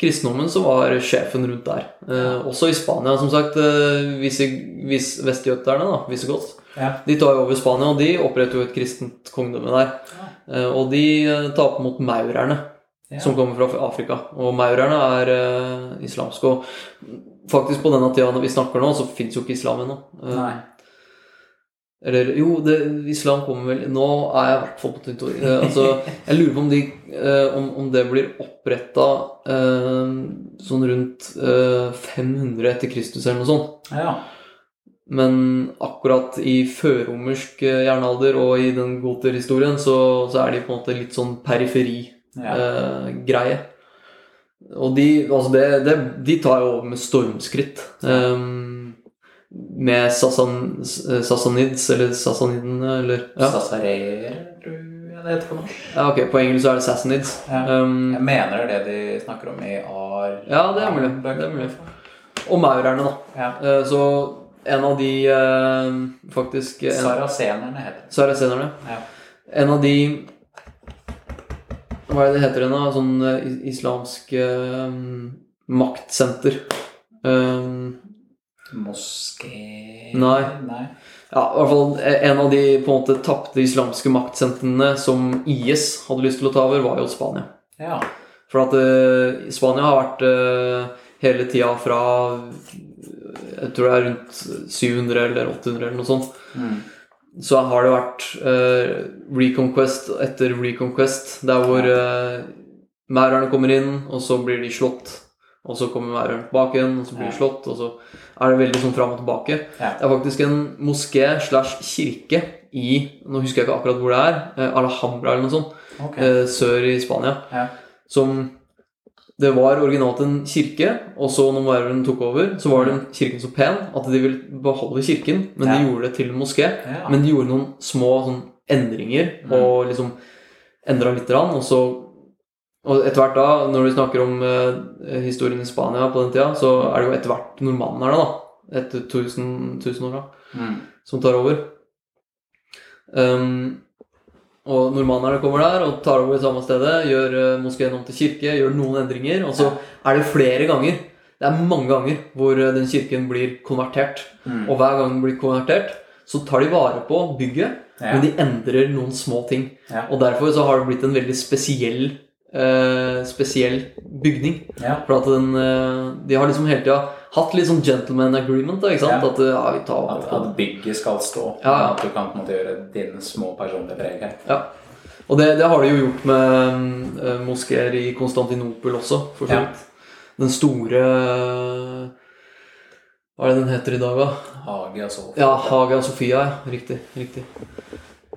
kristendommen som var sjefen rundt der. Eh, også i Spania, som sagt. Eh, vis, vis, vestjøterne, da, Visigoth. Ja. De tar jo over Spania, og de oppretter jo et kristent kongedømme der. Ja. Eh, og de taper mot maurerne, ja. som kommer fra Afrika. Og maurerne er islamske. Og faktisk på denne tida vi snakker nå, så fins jo ikke islam ennå. Eller jo, det, islam kommer vel Nå er jeg i hvert fall på territoriet. Eh, altså, jeg lurer på om, de, eh, om, om det blir oppretta eh, sånn rundt eh, 500 etter Kristus eller noe sånt. Ja. Men akkurat i førromersk eh, jernalder og i den goterhistorien så, så er de på en måte litt sånn periferi-greie. Ja. Eh, og de, altså det, det, de tar jo over med stormskritt. Um, med sasan, Sassanids, eller sasanidene, eller ja. Sasareer, tror jeg det heter på norsk. Ja, ok, På engelsk er det Sassanids. Ja. Um, jeg mener det er det de snakker om i Ar... Ja, det er mulig. Det er mulig. Og maurerne, da. Ja. Uh, så en av de uh, faktisk en, Sarasenerne heter det. Sarasenerne. Ja. En av de Hva er det det heter igjen, da? Sånn uh, islamsk maktsenter. Um, Moské Nei. Nei. Ja, i hvert fall En av de på en måte tapte islamske maktsentrene som IS hadde lyst til å ta over, var jo Spania. Ja. For at uh, Spania har vært uh, hele tida fra Jeg tror det er rundt 700 eller 800 eller noe sånt. Mm. Så har det vært uh, reconquest etter reconquest, der hvor uh, maurerne kommer inn, og så blir de slått. Og så kommer maurerne tilbake igjen, og så blir de slått, og så er det veldig sånn fram og tilbake. Ja. Det er faktisk en moské slash kirke i Nå husker jeg ikke akkurat hvor det er. Eh, Alhambra eller noe sånt. Okay. Eh, sør i Spania. Ja. Som Det var originalt en kirke, og så når Verven tok over, så var den kirken så pen at de ville beholde kirken, men Ja. de gjorde det til en moské. Men de gjorde noen små sånn, endringer, Mm. og liksom endra lite grann, og så og etter hvert da, når vi snakker om eh, historien i Spania på den tida, så er det jo etter hvert normannerne, da, etter 1000, 1000 år, da, Mm. som tar over. Um, og nordmannene kommer der og tar over det samme stedet, gjør uh, moskeen om til kirke, gjør noen endringer, og så er det flere ganger, det er mange ganger, hvor uh, den kirken blir konvertert. Mm. Og hver gang den blir konvertert, så tar de vare på bygget, Ja. men de endrer noen små ting. Ja. Og derfor så har det blitt en veldig spesiell eh, spesiell bygning. Ja. For at den eh, De har liksom hele tida hatt litt sånn gentleman agreement. Da, ikke sant? Ja. At eh, ja, vi tar At, at bygget skal stå. Ja, ja. At du kan på en måte gjøre dine små personlige preg. Ja. Og det, det har de jo gjort med uh, moskeer i Konstantinopel også, for så vidt. Den store Hva er det den heter i dag, da? Og så Ja, Hagia Sofia. Ja. Riktig. riktig.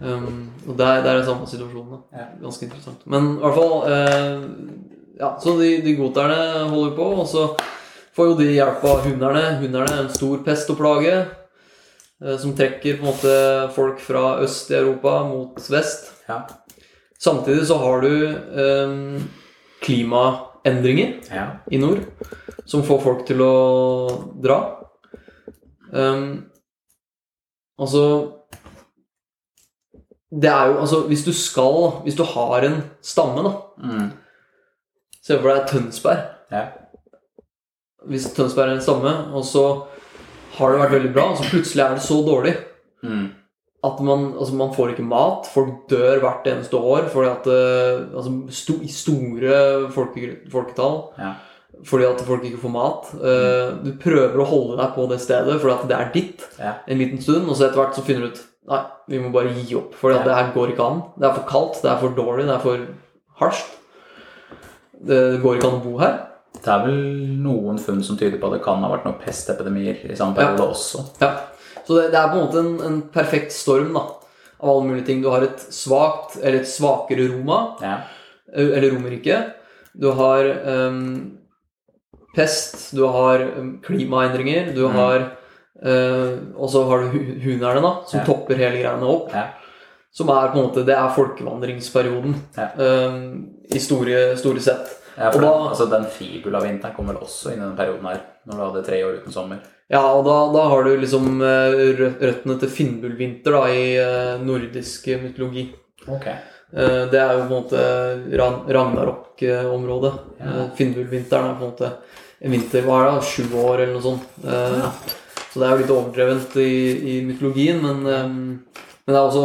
Um, og der, der er samme situasjonen. da. Ganske interessant. Men i hvert fall uh, Ja, så de, de goterne holder på, og så får jo de hjelp av hunderne. Hunderne er en stor pest og plage uh, som trekker på en måte folk fra øst i Europa mot vest. Ja. Samtidig så har du um, klimaendringer ja. i nord som får folk til å dra. Um, altså Det er jo Altså, hvis du skal Hvis du har en stamme, da Mm. Se for deg Tønsberg. Ja. Hvis Tønsberg er en stamme, og så har det vært veldig bra, og så plutselig er det så dårlig Mm. at man, altså man får ikke mat. Folk dør hvert eneste år fordi at eh, altså sto, store folke, folketall. Ja. Fordi at folk ikke får mat. Mm. Du prøver å holde deg på det stedet fordi at det er ditt Ja. en liten stund, og så etter hvert så finner du ut Nei, vi må bare gi opp, for Ja. det her går ikke an. Det er for kaldt, det er for dårlig, det er for harskt. Det går ikke an å bo her. Det er vel noen funn som tyder på at det kan ha vært noen pestepidemier i samme periode også. Ja. Så det, det er på en måte en, en perfekt storm da, av alle mulige ting. Du har et svakt, eller et svakere Roma, Ja. eller Romerriket. Du har um, pest, du har ehm, klimaendringer, du Mm. har eh, Og så har du hu- hunerne, da, som Ja. topper hele greiene opp. Ja. Som er på en måte Det er folkevandringsperioden Ja. uh, i store, store sett. Og da- den, altså Den fibula-vinteren kom vel også inn i den perioden her, når du hadde tre år uten sommer. Ja, og da, da har du liksom eh, røttene til Finnbullvinter da, i eh, nordisk mytologi. Okay. Uh, Det er jo på en måte Ragnarok-området. Eh, Finnbullvinteren er på en måte en vinter Hva er det, sju år eller noe sånt. Uh. Så det er jo litt overdrevent i, i mytologien, men, um, men det er også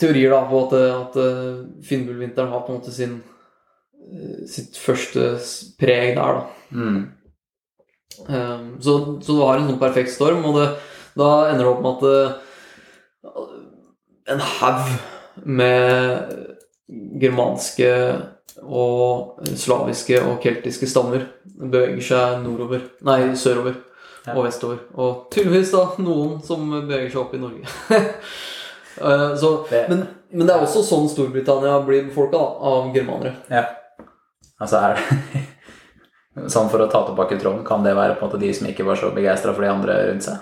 teorier da på at, at eh, Finnbullvinteren har på en måte sin eh, sitt første preg der, da. Mm. Um, så, så du har en sånn perfekt storm, og det, da ender det opp med at uh, en haug med germanske og slaviske og keltiske stammer beveger seg nordover, nei, sørover Ja. og vestover. Og tydeligvis da noen som beveger seg opp i Norge. Uh, så, men, men det er også sånn Storbritannia blir befolka av germanere. Ja. Altså er det Sånn for å ta tilbake tråden, kan det være på en måte de som ikke var så begeistra for de andre rundt seg?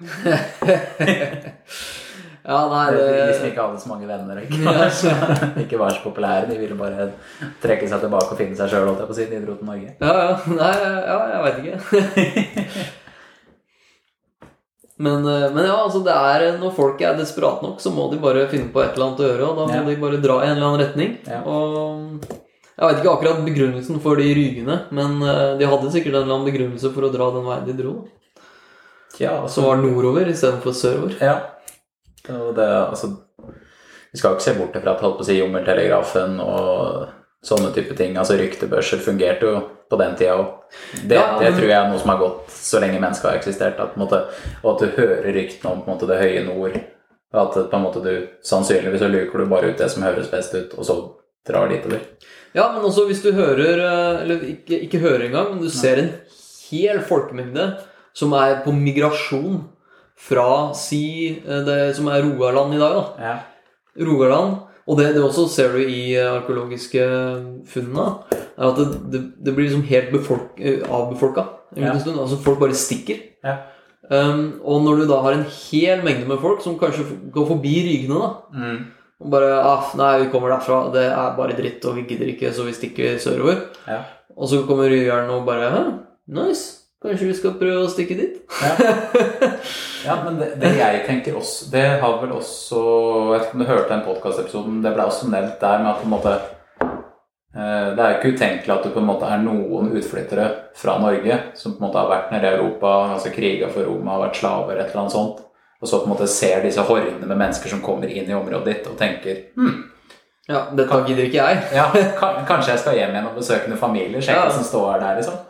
ja, nei, det De som ikke hadde så mange venner, ikke, Ja. ikke var så populære. De ville bare trekke seg tilbake og finne seg sjøl, holdt jeg på å si. De dro til Norge. Ja, ja. Nei, ja, jeg veit ikke. men, eh, men ja, altså det er når folk er desperate nok, så må de bare finne på et eller annet å gjøre, og da må Ja. de bare dra i en eller annen retning. Ja. Og jeg veit ikke akkurat begrunnelsen for de rygene, men eh, de hadde sikkert en eller annen begrunnelse for å dra den veien de dro, Ja, altså, som var nordover istedenfor sørover. Ja. Og det, altså, vi skal ikke se bort fra at holdt på å si jungeltelegrafen og sånne type ting. Altså Ryktebørser fungerte jo på den tida òg. Det, Ja, det tror jeg er noe som har gått så lenge mennesket har eksistert. At, måte, og at du hører ryktene om måte, det høye nord. Og at på en måte du sannsynligvis så luker du bare ut det som høres best ut, og så drar dit over. Ja, men også hvis du hører eh, Eller ikke, ikke hører engang, men du ser en hel folkemengde som er på migrasjon fra si eh, det som er Rogaland i dag, da. Ja. Rogaland. Og det, det også ser du i eh, arkeologiske funnene, er at det, det, det blir liksom helt befolk, eh, avbefolka en Ja. stund. Altså folk bare stikker. Ja. Um, og når du da har en hel mengde med folk som kanskje går forbi Rygene, da, Mm. og bare ah, 'Nei, vi kommer derfra. Det er bare dritt, og vi gidder ikke, så vi stikker sørover.' Ja. Og så kommer rygeren og bare nice. Kanskje vi skal prøve å stikke dit?' Ja. ja, men det, det jeg tenker også Det har vel også Jeg vet ikke om du hørte den podkastepisoden, det ble også nevnt der med at på en måte eh, Det er jo ikke utenkelig at det på en måte er noen utflyttere fra Norge som på en måte har vært nede i Europa, altså kriga for Roma, har vært slaver, et eller annet sånt, og så på en måte ser disse hordene med mennesker som kommer inn i området ditt, og tenker hm, Ja, dette gidder ikke jeg. ja, kan, kanskje jeg skal hjem igjen og besøke noen familier, sjekke Ja. som står der, liksom.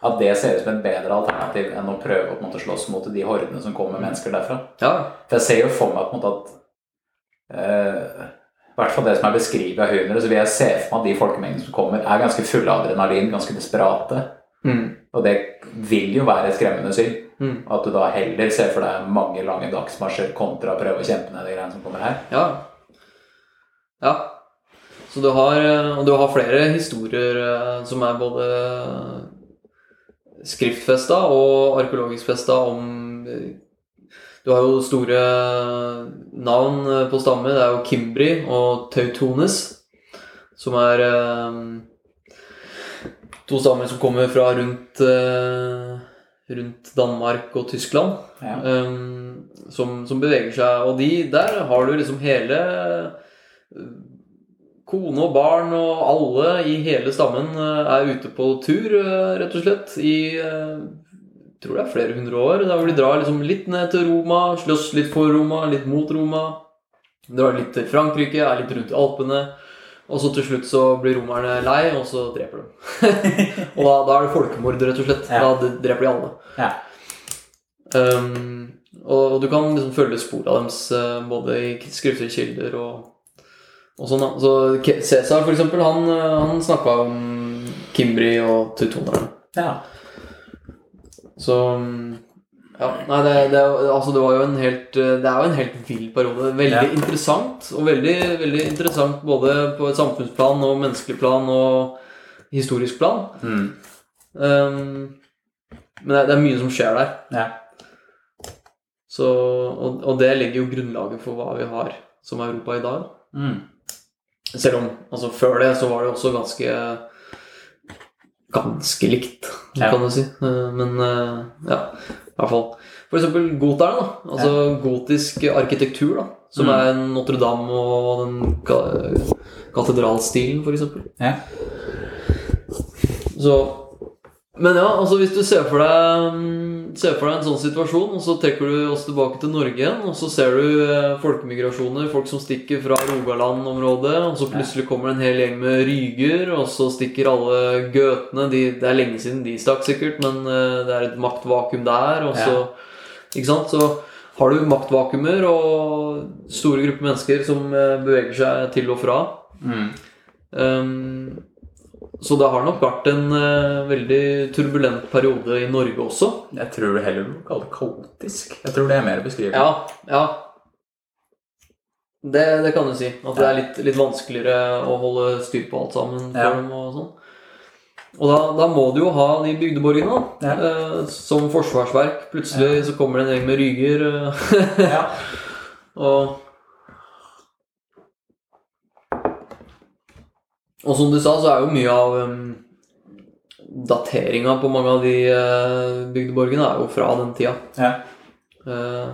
At det ser ut som et bedre alternativ enn å prøve å på en måte slåss mot de hordene som kommer med mennesker derfra. Ja, For jeg ser jo for meg på en måte at uh, I hvert fall det som er beskrevet av hundre, så vil jeg se for meg at de folkemengdene som kommer, er ganske fulle av adrenalin, ganske desperate. mm. Og det vil jo være et skremmende syn. Mm. At du da heller ser for deg mange lange dagsmarsjer kontra å prøve å kjempe ned de greiene som kommer her. Ja. ja. Så du har, eh, du har flere historier eh, som er både skriftfesta og arkeologisk festa om eh, Du har jo store navn eh, på stammer. Det er jo Kimbri og Tautones, som er eh, to stammer som kommer fra rundt rundt Danmark og Tyskland. Ja. Som, som beveger seg. Og de, der har du liksom hele Kone og barn og alle i hele stammen uh, er ute på tur, uh, rett og slett, i jeg tror det er flere hundre år. Der hvor de drar liksom litt ned til Roma, slåss litt for Roma, litt mot Roma. Drar litt til Frankrike, er litt rundt i Alpene. Og så til slutt så blir romerne lei, og så dreper de. og da, da er det folkemord, rett og slett. Ja. Da dreper de alle. Ja. Um, og, og du kan liksom følge sporet deres dems både i skriftlige kilder og, og sånn. da. Så Cæsar, for eksempel, han, eh, han snakka om Kimbri og teutonerne. ja. Så um, ja, nei, det, det, altså det var jo en helt eh, Det er jo en helt vill periode. Veldig Ja. interessant. Og veldig, veldig interessant både på et samfunnsplan og menneskelig plan og historisk plan. Mm. Um, men det, det er mye som skjer der. ja. Så, og, og det legger jo grunnlaget for hva vi har som Europa i dag. Mm. Selv om altså før det så var det også ganske Ganske likt, Ja. kan du si. Eh, Men eh, ja, i hvert fall. For eksempel goterne, da. Altså gotisk arkitektur, da. Som Mm. er Notre-Dame og den katedralstilen, eksempel. Ja. Så Men ja, altså hvis du ser for deg mm, Ser for deg en sånn situasjon, og så trekker du oss tilbake til Norge igjen, og så ser du eh, folkemigrasjoner, folk som stikker fra Rogaland-området, og så plutselig kommer en hel gjeng med ryger, og så stikker alle gøtene de, Det er lenge siden de stakk, sikkert, men eh, det er et maktvakuum der, og så Ikke sant? Så har du maktvakuumer og store grupper mennesker som eh, beveger seg til og fra. Mm. Um, så det har nok vært en uh, veldig turbulent periode i Norge også. Jeg tror du heller må kalle det kaotisk. Jeg tror det er mer beskrivende. Ja, ja. Det, det kan du si. At det er litt, litt vanskeligere å holde styr på alt sammen Ja. Og sånn. Og da, da må du jo ha de bygdeborgene. Ja. Eh, som forsvarsverk. Plutselig så kommer det en gjeng med ryger. eh, Ja. Og Og som du sa, så er jo mye av um, dateringa på mange av de uh, bygdeborgene er jo fra den tida. Ja. Uh,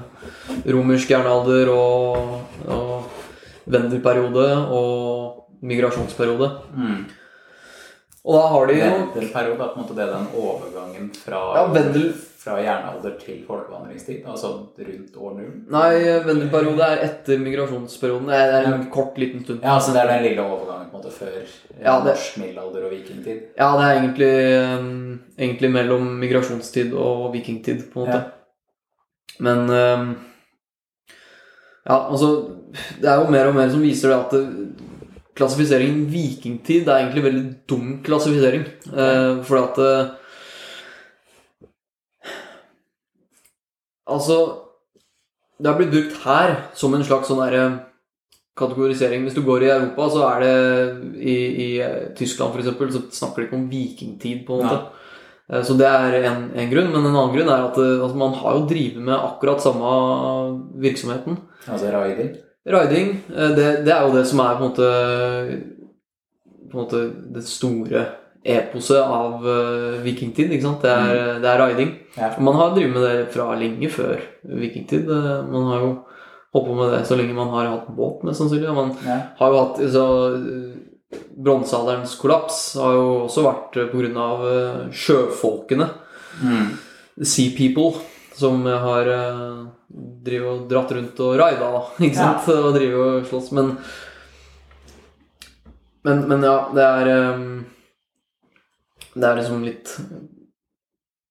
romersk jernalder og, og venderperiode og migrasjonsperiode. Mm. Og da har de jo Vendelperiode er på en måte det den overgangen fra, Ja, vendel fra jernalder til folkevandringstid. Altså rundt år null. Nei, vendelperiode er etter migrasjonsperioden. Det er en kort, liten stund. Ja, altså det er den lille overgangen på en måte før Ja, det- norsk middelalder og vikingtid. Ja, det er egentlig, um, egentlig mellom migrasjonstid og vikingtid, på en måte. Ja. Men um, Ja, altså Det er jo mer og mer som viser det at det, klassifiseringen vikingtid er egentlig veldig dum klassifisering. Uh, fordi at Altså Det har blitt brukt her som en slags sånn derre kategorisering. Hvis du går i Europa, så er det I, i eh, Tyskland f.eks. så snakker de ikke om vikingtid, på en måte. Ja. Så det er en, en grunn. Men en annen grunn er at eh, altså, man har jo drevet med akkurat samme virksomheten. Altså riding. Riding, eh, det, det er jo det som er på en måte På en måte det store eposet av uh, vikingtid. ikke sant? Det er, det er riding. Ja. Man har drevet med det fra lenge før vikingtid. Eh, Man har jo holdt på med det så lenge man har hatt båt, mest sannsynlig. Man Ja. har jo hatt så, eh, Bronsealderens kollaps har jo også vært pga. på grunn av eh, sjøfolkene, Mm. sea people, som har uh, drivet og dratt rundt og raida, ikke sant? Og driver og slåss. Men, men, men ja, det er eh, Det er liksom litt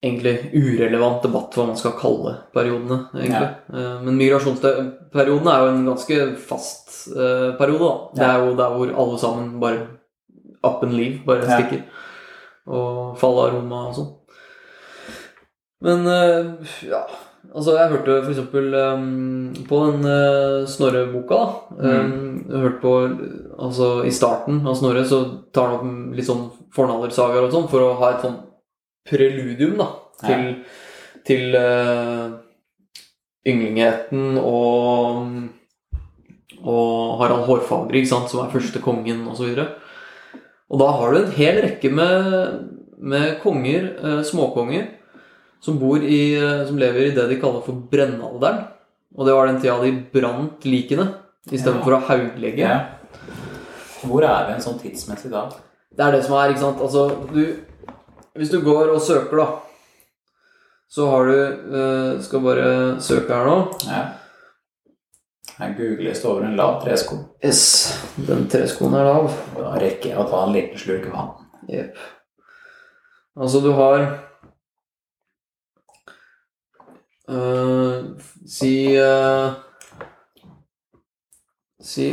egentlig urelevant debatt hva man skal kalle periodene, egentlig. Ja. Men migrasjonsperioden er jo en ganske fast eh, periode, da. Det er jo der hvor alle sammen bare up and leave, bare Ja. stikker. Og faller av Roma og sånn. Men eh, ja Altså, jeg hørte eksempel um, på den uh, Snorre-boka, da. Um, jeg hørte på Altså, i starten av Snorre så tar han opp litt sånn fornaldersagaer og sånn for å ha et sånn preludium, da, til, til uh, ynglingheten og og Harald Hårfagre, ikke sant, som er første kongen, osv. Og, og da har du en hel rekke med, med konger, uh, småkonger, som, bor i, uh, som lever i det de kaller for brennalderen. Og det var den tida de brant likene istedenfor Ja. for å hauglegge. Ja. Hvor er vi en sånn tidsmessig da? Det er det som er, ikke sant. Altså, du, hvis du går og søker, da, så har du eh, Skal bare søke her nå. Ja. Jeg googler det over en lav tresko. Yes, den treskoen er lav. Og da rekker jeg å ta en liten slurk vann. Jepp. Altså, du har eh, Si eh, Si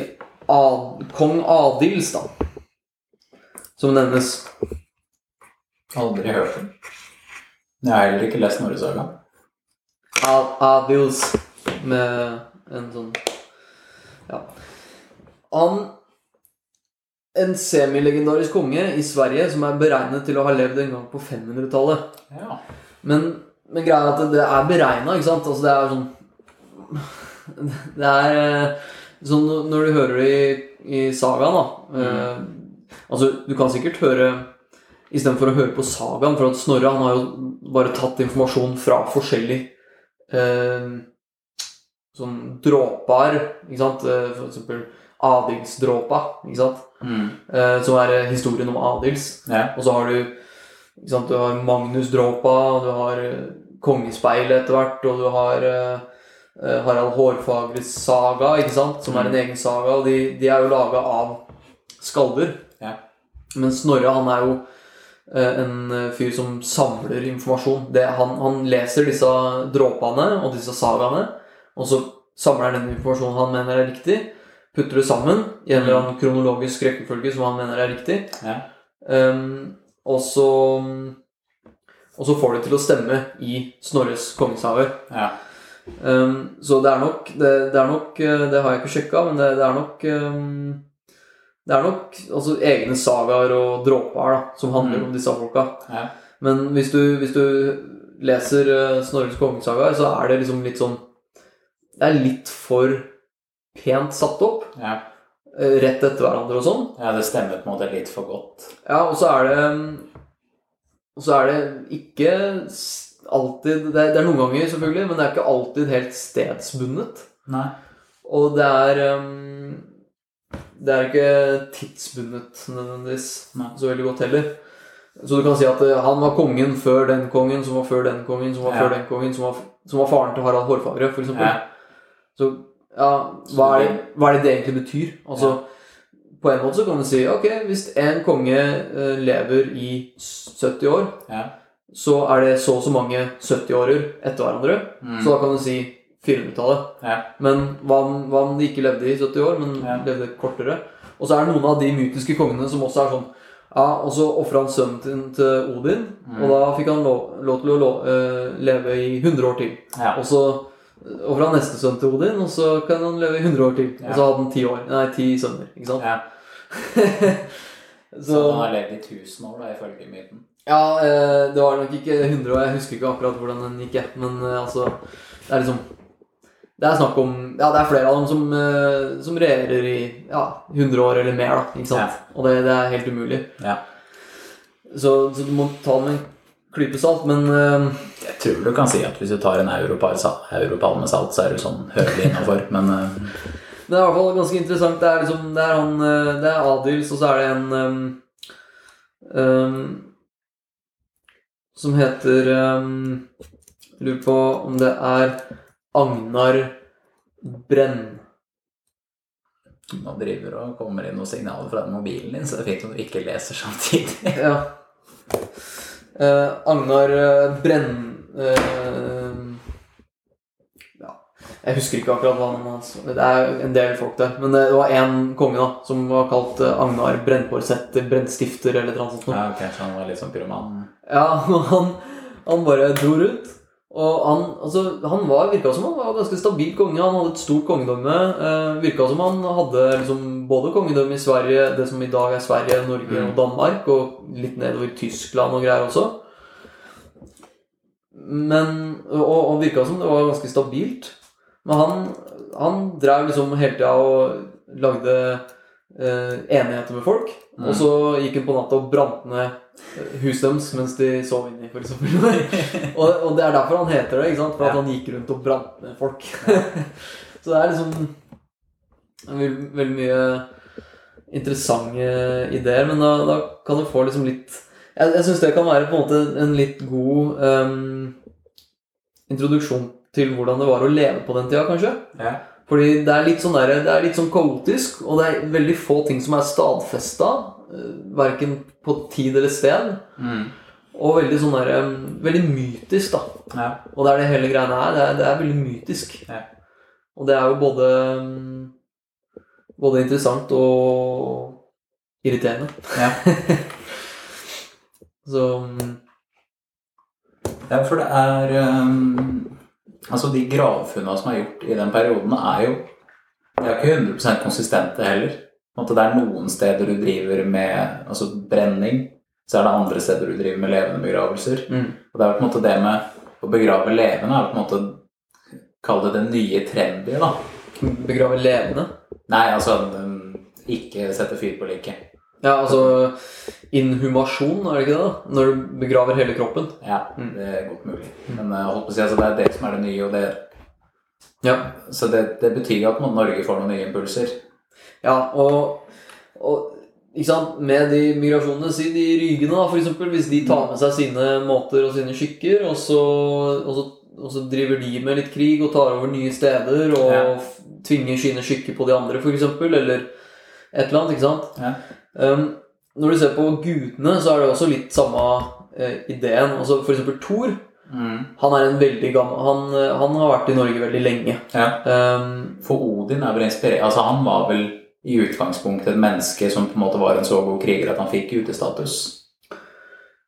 Ad, kong Adils, da. Som nevnes. Aldri hørt om. Jeg har heller ikke lest Norresaga. Avios med en sånn Ja. Han En semilegendarisk konge i Sverige som er beregnet til å ha levd en gang på 500-tallet. Ja. Men, men greia er at det er beregna, ikke sant? Altså det er sånn Det er, sånn når du hører det i, i sagaen, da eh, Altså, du kan sikkert høre Istedenfor å høre på sagaen, for at Snorre han har jo bare tatt informasjon fra forskjellig eh, Sånn dråper, ikke sant? Eh, For eksempel Adilsdråpa, ikke sant? Mm. Eh, som er eh, historien om Adils. Ja. Og så har du ikke sant, du har Magnusdråpa, du har eh, Kongespeilet etter hvert, og du har eh, Harald Hårfagres saga, ikke sant, som er en egen saga. Og de, de er jo laga av skalder. Men Snorre han er jo eh, en eh, fyr som samler informasjon. Det, han, han leser disse dråpene og disse sagaene, og så samler han den informasjonen han mener er riktig, putter det sammen i en eller annen kronologisk rekkefølge som han mener er riktig. Ja. Um, og så Og så får det til å stemme i Snorres kongeshaver. Ja. Um, så det er nok det, det er nok eh, Det har jeg ikke sjekka, men det, det er nok um, Det er nok altså, egne sagaer og dråper da, som handler Mm. om disse folka. Ja. Men hvis du, hvis du leser uh, Snorres kongesagaer, så er det liksom litt sånn Det er litt for pent satt opp. Ja. eh, Rett etter hverandre og sånn. ja, det stemmer på en måte litt for godt. Ja, og så er det Og så er det ikke alltid det er, det er noen ganger, selvfølgelig, men det er ikke alltid helt stedsbundet. Nei. Og det er um, Det er ikke tidsbundet nødvendigvis så veldig godt heller. Så du kan si at eh, han var kongen før den kongen, som var før den kongen, som var Ja. før den kongen, som var, som var faren til Harald Hårfagre, f.eks. Ja. Så ja, hva er, det, hva er det det egentlig betyr? Altså, På en måte så kan du si ok, hvis en konge eh, lever i 70 år, Ja. så er det så og så mange 70-årer etter hverandre. Mm. Så da kan du si 400-tallet. Ja. Men hva om, de ikke levde i 70 år, men Ja. levde kortere? Og så er det noen av de mytiske kongene som også er sånn Ja, og så ofra han sønnen sin til Odin, Mm. og da fikk han lov, lov til å lov, uh, leve i 100 år til. Ja. Og så ofra han neste sønn til Odin, og så kan han leve i 100 år til. Og så hadde han 10 år, nei, ti sønner. Ikke sant? ja. så, Så han har levd i 1000 år, da, ifølge myten. ja, uh, det var nok ikke 100 år. Jeg husker ikke akkurat hvordan den gikk. Men uh, altså Det er liksom Det er snakk om Ja, det er flere av dem som, eh, som regjerer i ja, 100 år eller mer, da. Ikke sant? Og det, det er helt umulig. Ja. Så, så du må ta det med en klype salt. Men uh, Jeg tror du kan si at hvis du tar en europall med salt, så er du sånn høvelig innafor, men uh, det er i hvert fall ganske interessant. Det er liksom Det er han Det er Adils, og så er det en um, um, Som heter um, Lurer på om det er Agnar Brenn. nå driver og kommer inn noen signaler fra den mobilen din, så det er fint om du ikke leser samtidig. Ja. Eh, Agnar eh, Brenn eh, Ja, jeg husker ikke akkurat hva han altså. Det er en del folk der. Men det var én konge da som var kalt eh, Agnar Brennporsetter, Brennstifter eller noe sånt. Ja, så han var litt sånn pyroman. Ja, han, han bare dro rundt. Og han, altså, han var, virka som han var ganske stabil konge. Han hadde et stort kongedømme. Eh, virka som han hadde liksom, både kongedømme i Sverige, det som i dag er Sverige, Norge Mm. og Danmark, og litt nedover Tyskland og greier også. Men, og, og virka som det var ganske stabilt. Men han, han drev liksom hele tida og lagde eh, enigheter med folk. Mm. Og så gikk hun på natta og brant ned eh, huset deres mens de sov inni, for og, og det er derfor han heter det? For at Ja. han gikk rundt og brant ned folk. så det er liksom veldig, veldig mye interessante ideer, men da, da kan du få liksom litt Jeg, jeg syns det kan være på en måte en litt god um, introduksjon til hvordan det var å leve på den tida, kanskje. Ja. Fordi det er litt sånn der, det er litt sånn kaotisk, og det er veldig få ting som er stadfesta. Verken på tid eller sted. Mm. Og veldig sånn der, Veldig mytisk, da. ja. Og det er det hele greiene her. Det er, det er veldig mytisk. Ja. Og det er jo både Både interessant og irriterende. ja. Så Ja, for det er ehm, Altså, de gravfunna som er gjort i den perioden, er jo De er ikke 100% konsistente heller. At Det er noen steder du driver med altså brenning, så er det andre steder du driver med levende begravelser. mm. Og det er på en måte det med å begrave levende er på en måte Kall det det nye trendy, da. Begrave levende. Nei, altså Ikke sette fyr på liket. Ja, altså Inhumasjon, er det ikke det? da? Når du begraver hele kroppen. Ja, det er godt mulig. Men jeg holdt på å si, altså, det er det som er det nye, og det Ja, Så det, det betyr at Norge får noen nye impulser. ja og, og med de migrasjonene, si de rygene, da, eksempel, hvis de tar med seg sine måter og sine skikker, og så, og så, og så driver de med litt krig og tar over nye steder og Ja. tvinger sine skikker på de andre, eksempel, eller et eller annet, ikke sant? Ja. Um, når du ser på gudene, så er det også litt samme uh, ideen. Altså for eksempel Thor. Mm. Han er en veldig gammel han, eh, han har vært i Norge veldig lenge. ja. Um, For Odin er vel inspirert Altså, han var vel i utgangspunktet et menneske som på en måte var en så god kriger at han fikk utestatus.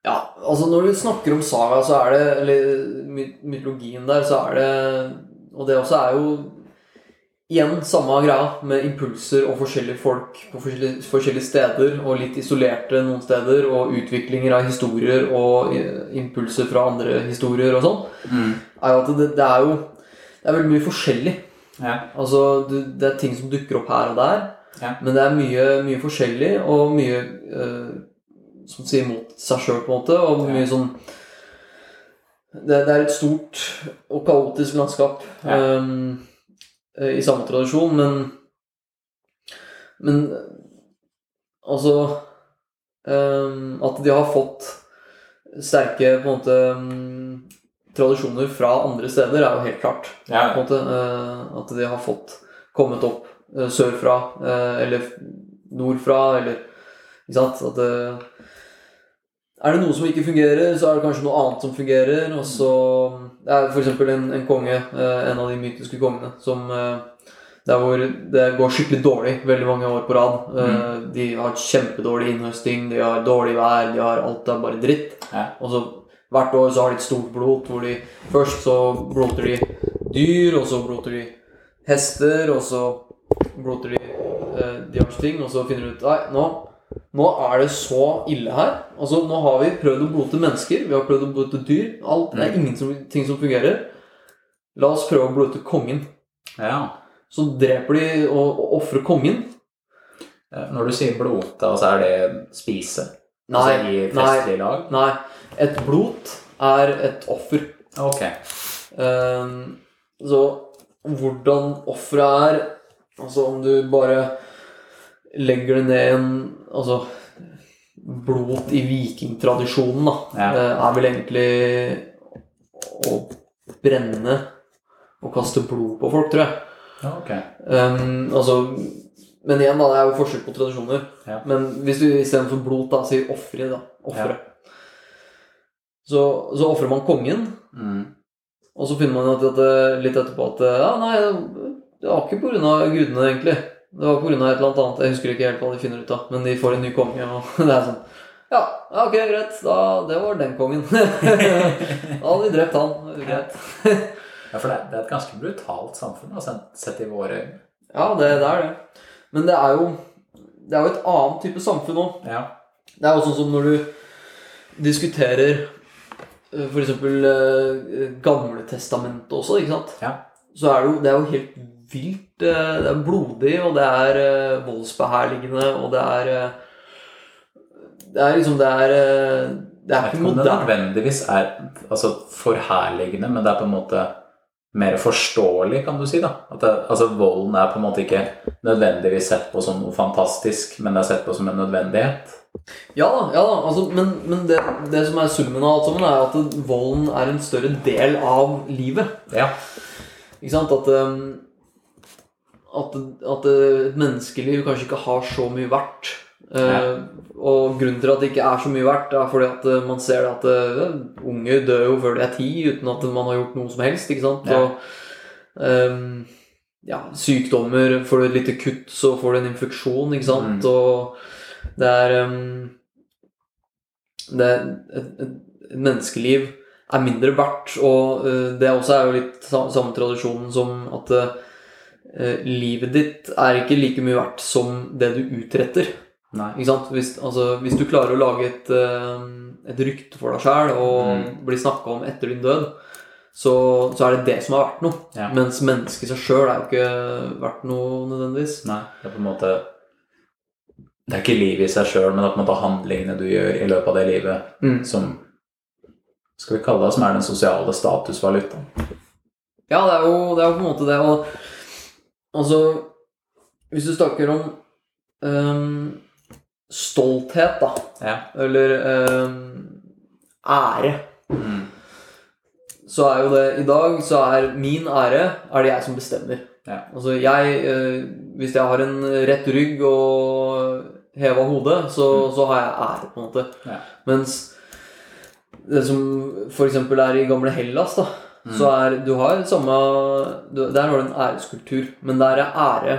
ja, altså når du snakker om saga, så er det Eller mytologien der, så er det Og det også er jo igjen samme greia med impulser og forskjellige folk på forskjellige, forskjellige steder, og litt isolerte noen steder, og utviklinger av historier og eh, impulser fra andre historier og sånn, Mm. er at det, det er jo Det er veldig mye forskjellig. Ja. Altså, du, det er ting som dukker opp her og der, Ja. men det er mye, mye forskjellig, og mye eh, som sier mot seg sjøl, på en måte, og Ja. sånn det, det er et stort og kaotisk landskap Ja. eh, i samme tradisjon, men Men altså ehm, At de har fått sterke på en måte mm, tradisjoner fra andre steder, er jo helt klart Ja. på en måte, eh, at de har fått kommet opp eh, sørfra eh, eller nordfra, eller Ikke sant? At er det noe som ikke fungerer, så er det kanskje noe annet som fungerer. Og så Det er f.eks. En, en konge, eh, en av de mytiske kongene, som eh, der hvor det går skikkelig dårlig veldig mange år på rad. Mm. De har kjempedårlig innhøsting, de har dårlig vær, de har alt er bare dritt. Ja. Og så hvert år så har de et stort blot hvor de først så bloter de dyr, og så bloter de hester, og så bloter de eh, diverse ting, og så finner de ut Nei, nå, nå er det så ille her. Altså, nå har vi prøvd å blote mennesker, vi har prøvd å blote dyr. Alt, det er ingenting som fungerer. La oss prøve å blote kongen. ja. Så dreper de og, og ofrer kongen. Når du sier blote, altså er det spise? Nei, altså i festlig lag? nei. Et blot er et offer. Ok. Um, så hvordan offeret er Altså om du bare legger det ned en Altså blot i vikingtradisjonen, da, Ja. eh, er vel egentlig å brenne og kaste blod på folk, tror jeg. Ja, ok. Ehm, altså Men igjen, da, det er jo forskjell på tradisjoner. Ja. Men hvis du istedenfor blot da sier ofre, da. Ofre. Så, så ofrer man kongen. Mm. Og så finner man at, at litt etterpå at ja, nei, det var ikke pga. gudene, egentlig. Det var pga. et eller annet. Jeg husker ikke helt hva de finner ut av. Men de får en ny konge, og det er sånn Ja, ok, greit. Da, det var den kongen. da hadde de drept han. Greit. Ja, for det, det er et ganske brutalt samfunn, altså, sett- i våre øyne. Ja, det, det er det. Men det er jo Det er jo et annet type samfunn òg. Ja. Det er jo sånn som når du diskuterer f.eks. for eksempel eh, Gamle testamentet også, ikke sant? Ja. Så er det jo, det er jo helt vilt. eh, Det er blodig, og det er eh, voldsbeherligende, og det er eh, Det er liksom Det er Det er ikke om det nødvendigvis er altså, forherligende, men det er på en måte mer forståelig, kan du si. da. At det, altså, Volden er på en måte ikke nødvendigvis sett på som noe fantastisk, men det er sett på som en nødvendighet. Ja da, ja da altså, men, men det, det som er summen av alt sammen, er at volden er en større del av livet. Ja. Ikke sant? At, um, at, at et menneskeliv kanskje ikke har så mye verdt. Uh, og grunnen til at det ikke er så mye verdt, er fordi at uh, man ser at uh, unge dør jo før de er ti uten at man har gjort noe som helst. ikke sant? Ja. Og um, ja, sykdommer Får du et lite kutt, så får du en infeksjon, ikke sant? Mm. Og det er um, det, et, et, et menneskeliv er mindre verdt, og eh, det også er jo litt samme tradisjonen som at eh, livet ditt er ikke like mye verdt som det du utretter. Nei. Hvis, altså, hvis du klarer å lage et, eh, et rykte for deg sjæl og Mm. bli snakka om etter din død, så, så er det det som har vært noe. Ja. Mens mennesket i seg sjøl er jo ikke verdt noe nødvendigvis. Nei, det er på en måte Det er ikke livet i seg sjøl, men det er på en måte handlingene du gjør i løpet av det livet, Mm. som Skal vi kalle det som er den sosiale statusvalutaen. Ja, det er, jo, det er jo på en måte det. Og altså Hvis du snakker om um, stolthet, da, Ja. eller um, ære, Mm. så er jo det I dag så er min ære er det jeg som bestemmer. Ja. Altså jeg eh, Hvis jeg har en rett rygg og heva hode, så, så har jeg ære, på en måte. Ja. Mens det som f.eks. er i gamle Hellas, da, så er du har samme du, Der har du en æreskultur, men der er ære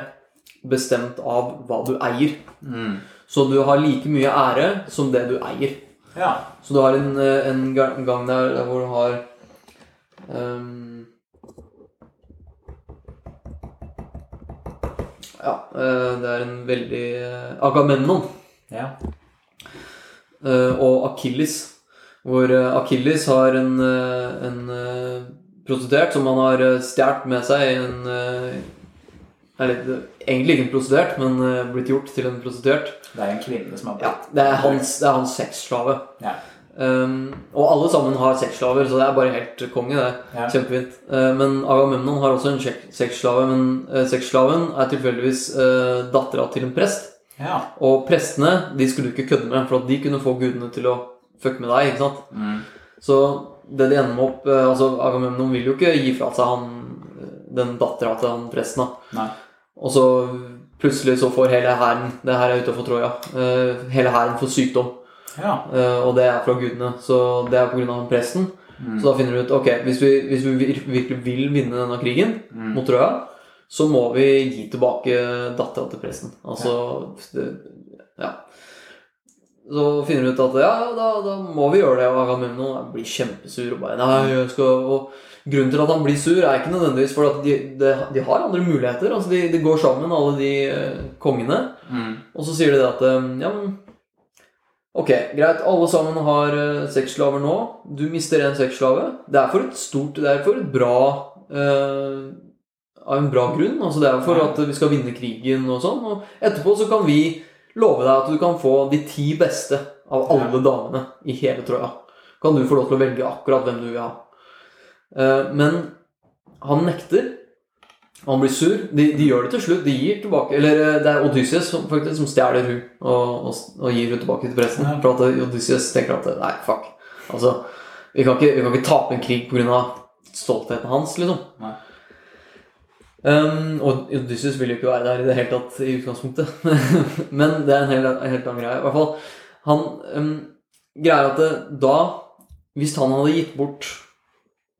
bestemt av hva du eier. Mm. Så du har like mye ære som det du eier. Ja. Så du har en, eh, en gang der, der hvor du har um, Ja, eh, det er en veldig eh, Agamemnon ja. og Akilles. Hvor eh, Akilles har en, eh, en eh, prostituert som han har stjålet med seg i en Eller egentlig ikke en prostituert, men blitt gjort til en prostituert. Det er en kvinne som har blitt Ja, det er hans, det er hans sexslave. Ja. Um, og alle sammen har sexslaver, så det er bare helt konge. det Ja. Kjempefint. Uh, men Agamemnon har også en sexslave, men uh, sexslaven er tilfeldigvis uh, dattera til en prest. ja. Og prestene de skulle du ikke kødde med, for at de kunne få gudene til å fucke med deg. ikke sant? Mm. Så det de ender med opp uh, altså Agamemnon vil jo ikke gi fra seg han, uh, den dattera til han presten. da og så plutselig så får hele hæren Det her er utafor Troja. Uh, hele hæren får sykdom. Ja. Eh, og det er fra gudene. Så det er pga. presten. Mm. Så da finner du ut ok, hvis vi, hvis vi virkelig vil vinne denne krigen Mm. mot Troja, så må vi gi tilbake dattera til presten. Altså det, Ja. Så finner du ut at ja, da, da må vi gjøre det. Og Agamemnon blir kjempesur og bare Nei, jeg skal og Grunnen til at han blir sur, er ikke nødvendigvis for at de, de, de har andre muligheter. Altså de, de går sammen, alle de eh, kongene. Mm. Og så sier de det at eh, Ja, men Ok, greit. Alle sammen har eh, sexslaver nå. Du mister en sexslave. Det er for et stort Det er for et bra eh, Av en bra grunn. Altså Det er for at vi skal vinne krigen og sånn. Og etterpå så kan vi love deg at du kan få de ti beste av alle damene i hele Troja. Kan du få lov til å velge akkurat hvem du vil ha. Eh, men han nekter. Han blir sur. De, de gjør det til slutt. De gir tilbake Eller eh, det er Odysseus som, faktisk, som stjeler hun og, og, og gir hun tilbake til presten. For at eh, Odysseus tenker at Nei, fuck. Altså, vi kan ikke, vi kan ikke tape en krig pga. stoltheten hans, liksom. Nei. Um, og Odysseus vil jo ikke være der i det hele tatt i utgangspunktet. Men det er en helt, en helt annen greie. I hvert fall, han um, greier at det, da Hvis han hadde gitt bort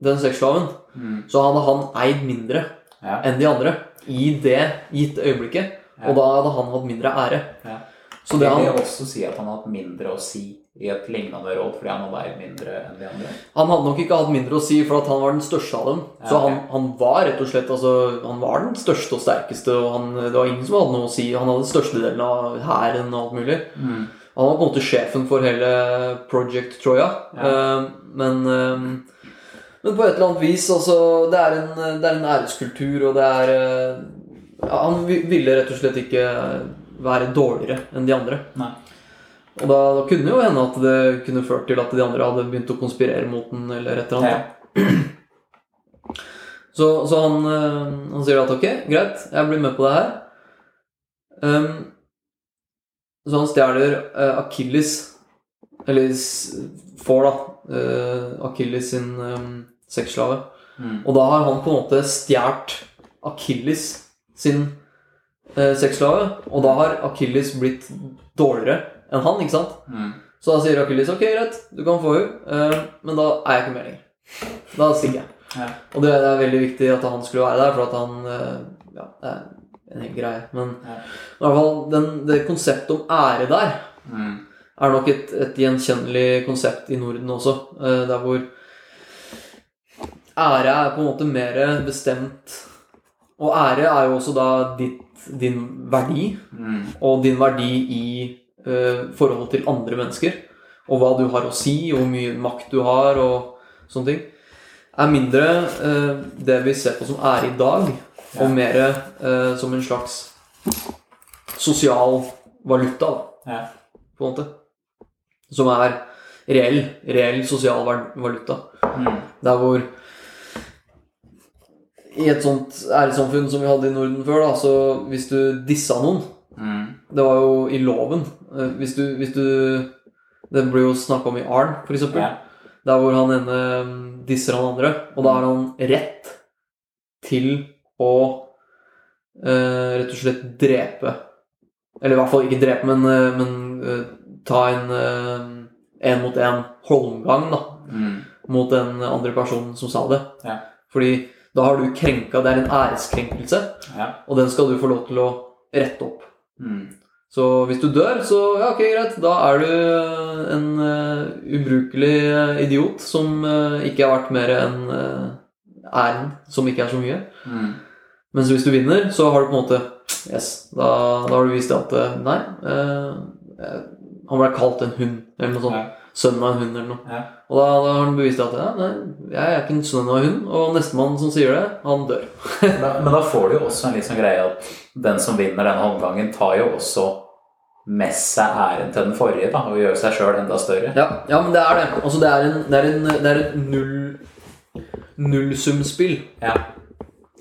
den sexslaven, Mm. så hadde han eid mindre Ja. enn de andre i det gitte øyeblikket. Ja. Og da hadde han hatt mindre ære. Ja. Så det det vil han, også si at han har hatt mindre å si i et lignende råd fordi han hadde eid mindre enn de andre. han hadde nok ikke hatt mindre å si, for han var den største av dem. Ja, Så han, han var rett og slett altså, Han var den største og sterkeste, og han, det var ingen som hadde noe å si. Han hadde den største delen av hæren og alt mulig. Mm. Han var på en måte sjefen for hele Project Troja. Ja. Uh, men, uh, men på et eller annet vis altså, det, er en, det er en æreskultur, og det er ja, Han ville rett og slett ikke være dårligere enn de andre. Nei. Og da, da kunne jo hende at det kunne ført til at de andre hadde begynt å konspirere mot den, eller et eller annet. Ja. Så, så han, eh, han sier at ok, greit, jeg blir med på det her. Um, så han stjeler uh, Akilles Eller får, da, uh, Akilles sin um, sexslave. Mm. Og da har han på en måte stjålet Akilles sin uh, sexslave. Og da har Akilles blitt dårligere enn han, ikke sant? Mm. Så da sier Achilles ok, greit, du kan få henne, men da er jeg ikke med lenger. Da stikker jeg. Ja. Og det er veldig viktig at han skulle være der, for at han eh, Ja, det er en hel greie. Men Ja. i hvert fall den, det konseptet om ære der Mm. er nok et, et gjenkjennelig konsept i Norden også. eh, Der hvor ære er på en måte mer bestemt Og ære er jo også da ditt, din verdi, Mm. og din verdi i eh, forhold til andre mennesker. Og hva du har å si, og hvor mye makt du har, og sånne ting. er mindre eh, det vi ser på som ære i dag, og mer eh, som en slags sosial valuta, da, Ja. på en måte. Som er reell, reell sosial valuta. Mm. Der hvor I et sånt æresamfunn som vi hadde i Norden før, da, så hvis du dissa noen Mm. Det var jo i loven. Eh, Hvis du, hvis du Det blir jo snakka om i Arn, f.eks. eksempel Ja. Der hvor han ene mm, disser han andre, og da har han rett til å eh, rett og slett drepe Eller i hvert fall ikke drepe, men, eh, men eh, ta en én mot én holmgang da, Mm. mot den andre personen som sa det. Ja. Fordi da har du krenka Det er en æreskrenkelse, Ja. og den skal du få lov til å rette opp. Mm. Så hvis du dør, så ja, ok, greit. Da er du en uh, ubrukelig eh, idiot som uh, ikke har vært mer enn uh, æren, som ikke er så mye. Mm. Mens hvis du vinner, så har du på en måte Yes, da, da har du vist at eh, Nei, eh, eh, han ble kalt en hund, eller noe sånt. Ja. Sønnen av en hund, eller noe. Ja. Og da, da har han bevist at ja, nei, jeg er ikke en sønn av en hund, og nestemann som sier det, han dør. Da, men da får du jo også en sånn greie at den som vinner denne omgangen, tar jo også med seg æren til den forrige da, og gjør seg sjøl enda større. Ja, ja, men det er det. Altså, det er, en, det er, en, det er et null, nullsumspill. Ja.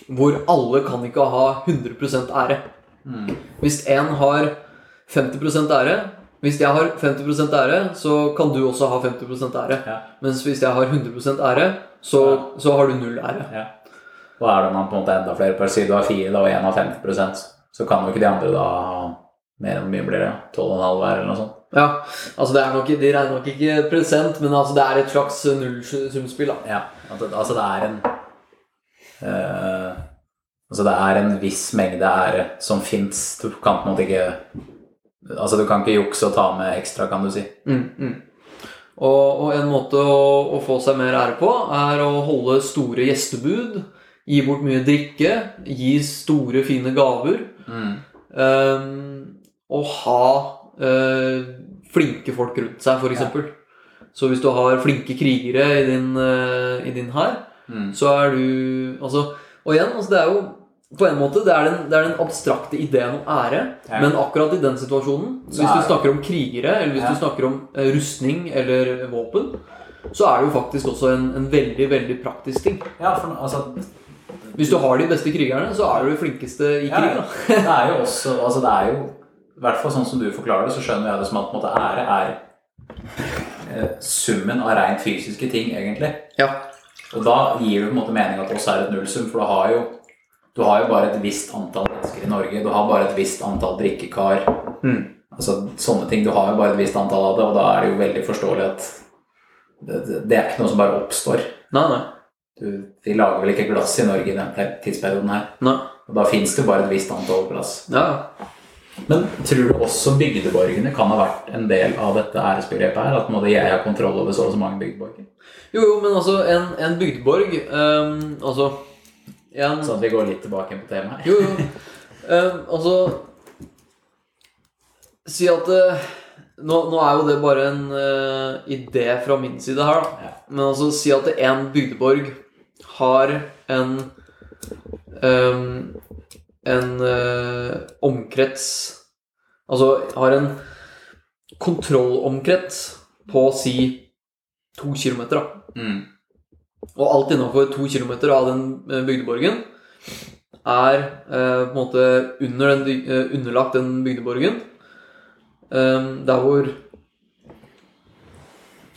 Hvor alle kan ikke ha 100% ære. Mm. Hvis én har 50% ære Hvis jeg har 50% ære, så kan du også ha 50 ære. Ja. Mens hvis jeg har 100% ære, så, så har du null ære. Ja. Og er det man på en måte enda flere per Si du har fire da, og én har 50 så kan jo ikke de andre da ha mer enn mye blir det? 12,5 hver, eller noe sånt? Ja, altså det er nok, De regner nok ikke prosent, men altså det er et slags nullsumspill. da. Ja, altså, det er en eh, Altså det er en viss mengde ære som fins. Du kan på en måte ikke Altså du kan ikke jukse og ta med ekstra, kan du si. Mm, mm. Og, og en måte å, å få seg mer ære på, er å holde store gjestebud. Gi bort mye drikke. Gi store, fine gaver. Mm. ehm, og ha eh, flinke folk rundt seg, f.eks. Så hvis du har flinke krigere i din, uh, i din hær, Mm. så er du Altså, og igjen, altså det er jo på en måte, det er den, det er den abstrakte ideen om ære, Ja. men akkurat i den situasjonen, Så hvis du snakker om krigere, eller hvis Ja. du snakker om eh, rustning eller våpen, så er det jo faktisk også en, en veldig, veldig praktisk ting. Ja, for altså Hvis du har de beste krigerne, så er du de flinkeste i Ja, krig. ja. Det er jo også Altså det er jo I hvert fall sånn som du forklarer det, så skjønner jeg det som at måte, ære er eh, summen av rent fysiske ting, egentlig. Ja. Og da gir det på en måte mening at det også er et nullsum, for du har jo du har jo bare et visst antall mennesker i Norge. Du har bare et visst antall drikkekar. Mm. Altså sånne ting. Du har jo bare et visst antall av det, og da er det jo veldig forståelig at det, det, er ikke noe som bare oppstår. Nei, nei. Du, de lager vel ikke glass i Norge i denne tidsperioden her. nei. Og da fins det bare et visst antall glass. Ja. Men tror du også bygdeborgene kan ha vært en del av dette æresbegrepet her? At måtte jeg har kontroll over så og så mange bygdeborger? Jo, jo, men altså, en, en bygdeborg um, Altså en, Sånn at vi går litt tilbake på temaet. Jo, jo. Um, altså Si at uh, nå, nå er jo det bare en uh, idé fra min side her, da. Ja. Men altså si at en bygdeborg har en ehm, En eh, omkrets Altså har en kontrollomkrets på si to kilometer, da. Mm. Og alt innenfor to kilometer av den eh, bygdeborgen er eh, på en måte under den, eh, underlagt den bygdeborgen. Eh, der hvor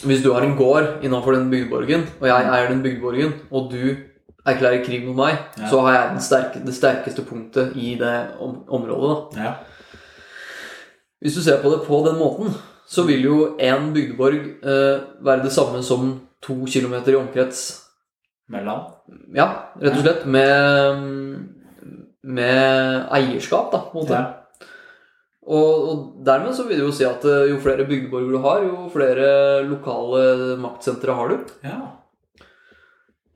Hvis du har en gård innenfor den bygdeborgen, og jeg eier den bygdeborgen, og du erklærer krig mot meg, Ja. så har jeg den sterke, det sterkeste punktet i det om, området. da. Ja. Hvis du ser på det på den måten, så vil jo én bygdeborg eh, være det samme som to kilometer i omkrets Mellom? Ja, rett og slett med, med eierskap, da. på en måte. Ja. Og, og dermed så vil det jo si at eh, jo flere bygdeborger du har, jo flere lokale maktsentre har du. ja.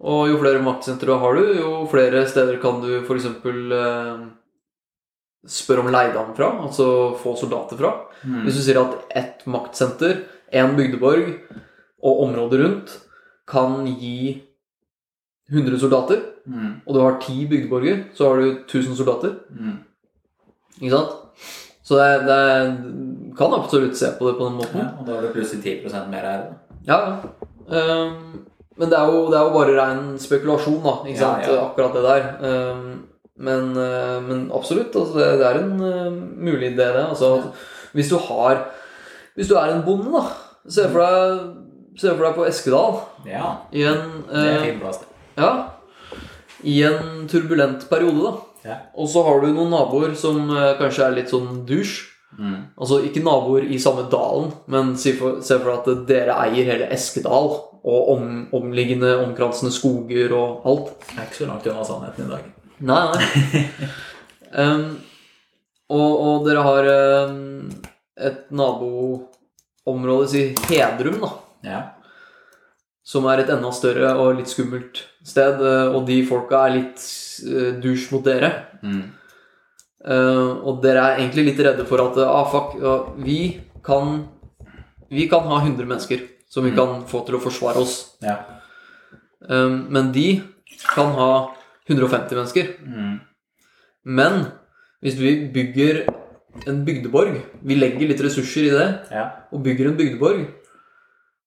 Og jo flere maktsentre har du, jo flere steder kan du f.eks. Eh, spørre om leidene fra, altså få soldater fra. Mm. Hvis du sier at ett maktsenter, én bygdeborg og området rundt kan gi 100 soldater, Mm. og du har ti bygdeborger, så har du 1000 soldater. Mm. Ikke sant? Så det, det kan absolutt se på det på den måten. Ja, og da har du plutselig 10 mer her. Ja, ja. Men det er, jo, det er jo bare rein spekulasjon, da. Ikke Ja, sant? ja. Akkurat det der. Ehm, men, eh, men absolutt. Altså, det, det er en eh, mulig idé, det. Altså, hvis du har Hvis du er en bonde, da. Se for deg, se for deg på Eskedal Ja, i en det er eh, plass. det. Ja. I en turbulent periode, da. Ja. Og så har du noen naboer som kanskje er litt sånn douche. Mm. Altså ikke naboer i samme dalen, men se for, se for at dere eier hele Eskedal og om, omliggende, omkransende skoger og alt. Det er ikke så langt unna sannheten i dag. Nei, nei. um, og, og dere har um, et naboområde, si Hedrum, da. Ja. Som er et enda større og litt skummelt sted. eh, Og de folka er litt uh, douche mot dere. Mm. Eh, og dere er egentlig litt redde for at ah, fuck, uh, vi kan Vi kan ha 100 mennesker som vi Mm. kan få til å forsvare oss. Ja. Um, men de kan ha 150 mennesker. Mm. Men hvis vi bygger en bygdeborg, vi legger litt ressurser i det, Ja. og bygger en bygdeborg,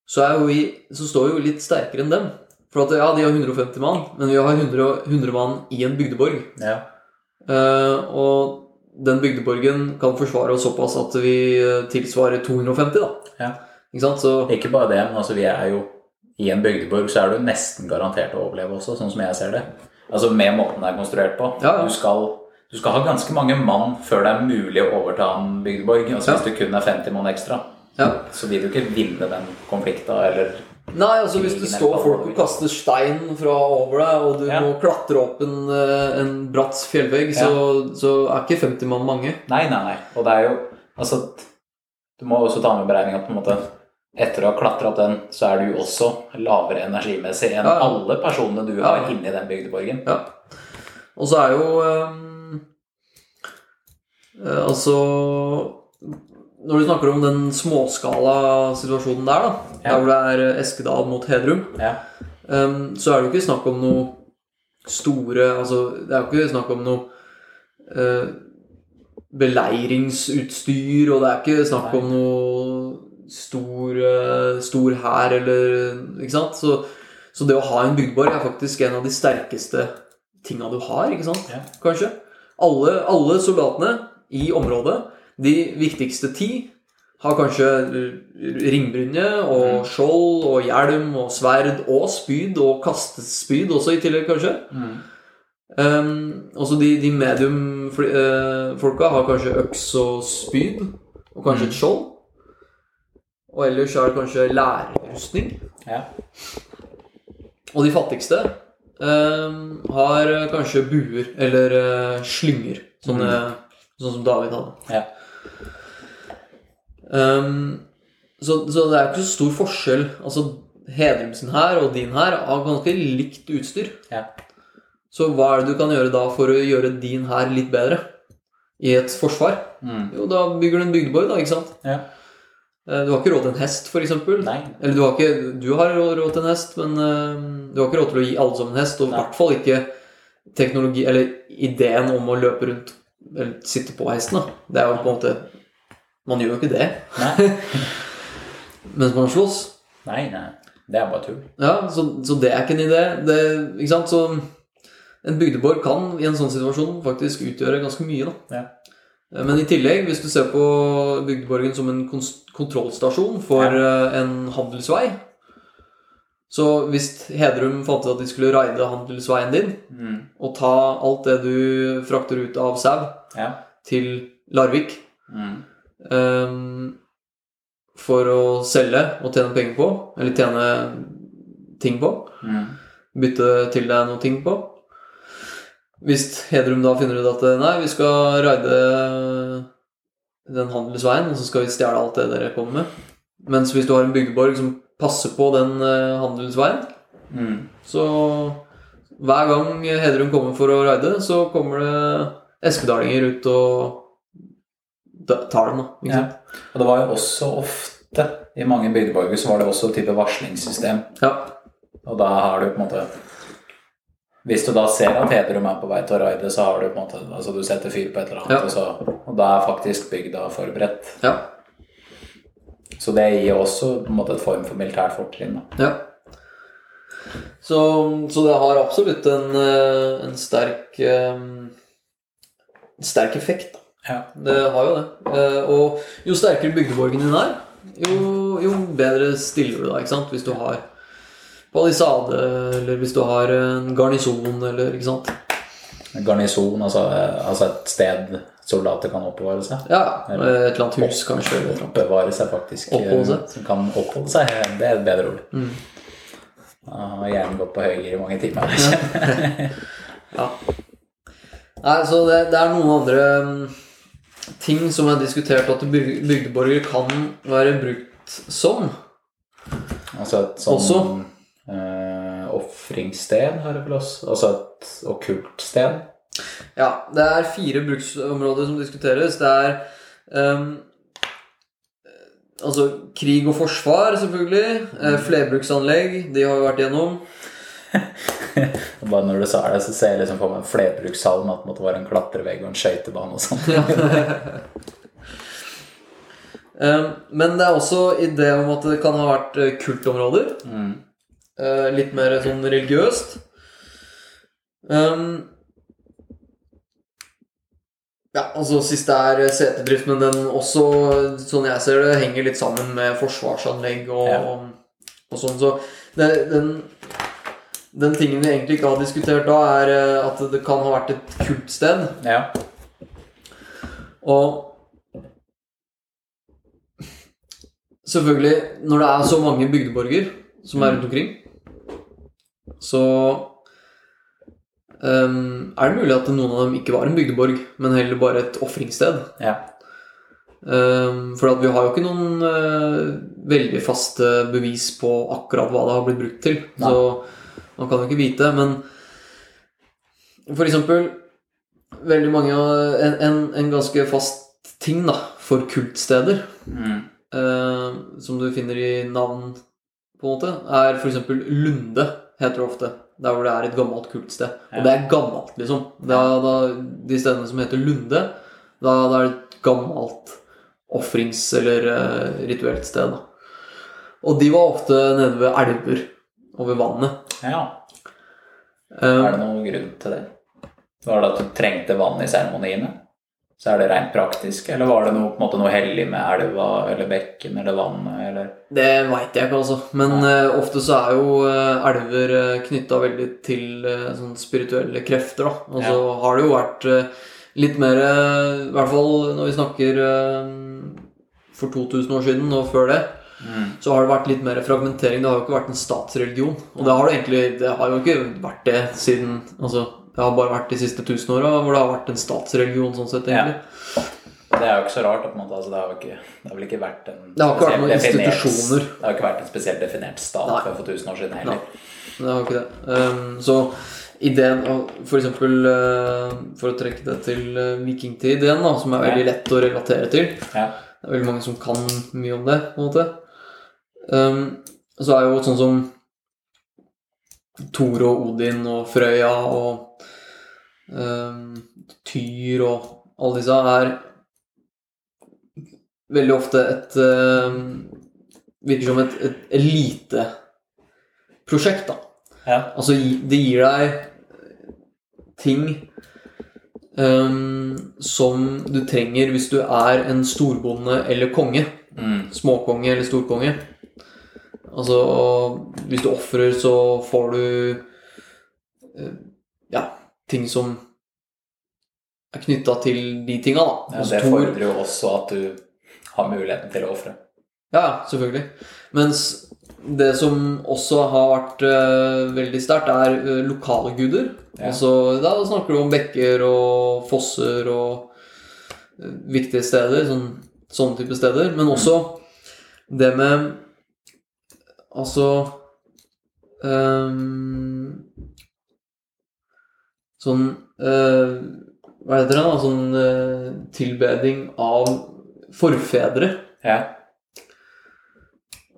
så, er vi, så står vi jo litt sterkere enn dem. For at ja, de har 150 mann, men vi har 100, 100 mann i en bygdeborg. ja. Eh, og den bygdeborgen kan forsvare oss såpass at vi eh, tilsvarer 250, da. Ja. Ikke sant? Så Ikke bare det, men altså vi er jo i en bygdeborg, så er du nesten garantert å overleve også, sånn som jeg ser det. Altså med måten det er konstruert på. Ja, ja. Du, skal, du skal ha ganske mange mann før det er mulig å overta en bygdeborg. Altså Ja. Hvis det kun er 50 mann ekstra, ja. så vil du ikke vinne den konflikten, eller Nei, altså hvis det står folk og kaster stein fra over deg, og du Ja. må klatre opp en, eh, en bratt fjellvegg, så, så er ikke 50 mann mange. Nei, nei, nei. Og det er jo Altså, du må også ta med beregninga på en måte etter å ha klatra opp den, så er du jo også lavere energimessig enn Ja, ja. alle personene du har ja. inni den bygdeborgen. Ja. Og så er jo eh, Altså Når du snakker om den småskala situasjonen der, da, Ja. der hvor det er Eskedal mot Hedrum, Ja. um, så er det jo ikke snakk om noe store Altså, det er jo ikke snakk om noe uh, beleiringsutstyr, og det er ikke snakk Nei. om noe stor, uh, stor hær eller Ikke sant? Så, så det å ha en bygdeborg er faktisk en av de sterkeste tinga du har, ikke sant? Ja. Kanskje. Alle, alle soldatene i området, de viktigste ti, har kanskje ringbrynje og Mm. skjold og hjelm og sverd og spyd og kastespyd også i tillegg, kanskje. Mm. Um, også de, de medium-folka har kanskje øks og spyd, og kanskje Mm. et skjold. Og ellers er det kanskje lærrustning. Ja. Og de fattigste um, har kanskje buer eller uh, slynger, sånne, sånn som David hadde. Ja. Um, så, så det er ikke så stor forskjell. Altså Hedrum sin her og din her har ganske likt utstyr. Ja. Så hva er det du kan gjøre da for å gjøre din her litt bedre i et forsvar? Mm. Jo, da bygger du en bygdeborg, da, ikke sant? Ja. Eh, Du har ikke råd til en hest, f.eks. Eller du har, ikke, du har råd til en hest, men uh, du har ikke råd til å gi alle som en hest. Og i hvert fall ikke teknologi, eller ideen om å løpe rundt eller sitte på hesten. Da. Det er jo på en måte Man gjør jo ikke det mens man slåss. nei, nei. Det er bare tull. Ja, så, så det er ikke en idé. Det, ikke sant? Så en bygdeborg kan i en sånn situasjon faktisk utgjøre ganske mye. Da. Ja. Eh, Men i tillegg, hvis du ser på bygdeborgen som en kontrollstasjon for ja. en handelsvei Så hvis Hedrum fant ut at de skulle raide handelsveien din Mm. og ta alt det du frakter ut av sau, Ja. til Larvik Mm. Ehm, for å selge og tjene penger på, eller tjene ting på Mm. bytte til deg noe ting på. Hvis Hedrum da finner ut at nei, vi skal raide den handelsveien, og så skal vi stjele alt det dere kommer med. Mens hvis du har en bygdeborg som passer på den eh, handelsveien, Mm. så hver gang Hedrum kommer for å raide, så kommer det eskedalinger ut og tar dem, da. Ikke Ja. Og det var jo også ofte i mange bygdeborger så var det også et type varslingssystem. Ja. Og da har du på en måte Hvis du da ser at Hedrum er på vei til å raide, så har du på en måte Altså du setter fyr på et eller annet, Ja. og, så, og da er faktisk bygda forberedt. Ja. Så det gir også på en måte et form for militært fortrinn. ja. Så, så det har absolutt en, eh, en sterk eh, en sterk effekt. da. Ja. Det har jo det. Eh, Og jo sterkere bygdeborgen din er, jo, jo bedre stiller du deg, ikke sant? Hvis du har palisade, eller hvis du har en garnison, eller ikke sant? Garnison, altså, altså et sted soldater kan oppbevare seg. Ja, et eller annet hus, kanskje. Eller. Oppbevare seg, faktisk. Oppholde seg. eh, Som kan oppholde seg. Det er et bedre ord. Mm. Har gjerne gått på høygir i mange timer. Ja. Nei, så det, det er noen andre mm, ting som er diskutert at bygdeborgere bygdeborger kan være brukt som. altså et sånn Også? uh, ofringssted har det vel også. Altså et okkult sted. Ja, det er fire bruksområder som diskuteres. Det er um, Altså krig og forsvar, selvfølgelig. Mm. flerbruksanlegg, de har vi vært gjennom. Bare når du sa det, så ser jeg liksom for meg en flerbrukshall med at det måtte være en klatrevegg og en skøytebane og sånn. um, men det er også idé om at det kan ha vært eh, kultområder. Mm. Uh, litt mer sånn religiøst. Um, ja, altså Siste er setedrift, men den også, sånn jeg ser det, henger litt sammen med forsvarsanlegg og, Ja. og sånn. Så det, den, den tingen vi egentlig ikke har diskutert da, er eh, at det kan ha vært et kultsted. Ja. Og selvfølgelig, når det er så mange bygdeborger som er rundt omkring, så um, er det mulig at noen av dem ikke var en bygdeborg, men heller bare et ofringssted. ja. Um, for vi har jo ikke noen uh, veldig faste bevis på akkurat hva det har blitt brukt til. Nei. Så man kan jo ikke vite. Men for eksempel veldig mange en, en, en ganske fast ting da, for kultsteder, Mm. eh, som du finner i navn, på en måte, er f.eks. Lunde, heter det ofte. Der hvor det er et gammelt kultsted. Ja. Og det er gammelt, liksom. Da, da, de stedene som heter Lunde, da, da er det et gammelt ofrings- eller eh, rituelt sted. Da. Og de var ofte nede ved elver og ved vannet. Ja. Eh, Er det noen grunn til det? Var det at du trengte vann i seremoniene? Så er det rent praktisk? Eller var det noe, på en måte, noe hellig med elva eller bekken eller vannet? Eller? Det veit jeg ikke, altså. Men uh, ofte så er jo uh, elver uh, knytta veldig til uh, sånn spirituelle krefter, da. Og så har det jo vært litt mer I hvert fall når vi snakker for 2000 år siden og før det, Mm. så har det vært litt mer fragmentering. Det har jo ikke vært en statsreligion. Og det har det egentlig Det har jo ikke vært det siden Altså, det har bare vært de siste tusen åra hvor det har vært en statsreligion sånn sett, egentlig. Det er jo ikke så rart. På en måte, altså, det, har jo ikke, det har vel ikke vært en Det har ikke vært noen institusjoner. Det har ikke vært en spesielt definert stat Nei. for 1000 år siden heller. Det har ikke det. Um, så ideen For eksempel uh, For å trekke det til uh, vikingtid-ideen, da, som er veldig lett å relatere til. Ja. Det er veldig mange som kan mye om det, på en måte. Um, så er jo sånn som Thor og Odin og Frøya og um, Tyr og alle disse er veldig ofte et um, Virker som et, et eliteprosjekt, da. Ja. Altså, det gir deg ting um, som du trenger hvis du er en storbonde eller konge. Mm. Småkonge eller storkonge. Altså, hvis du ofrer, så får du eh, ja, ting som er knytta til de tinga, da. Ja, det Thor- fordrer jo også at du har muligheten til å ofre. Ja, selvfølgelig. Mens det som også har vært uh, veldig sterkt, er uh, lokale guder. Ja. Altså, da snakker du om bekker og fosser og uh, viktige steder. Sånn, sånne type steder. Men også det med Altså um, Sånn uh, Hva heter det? da? Sånn uh, tilbeding av forfedre. Ja.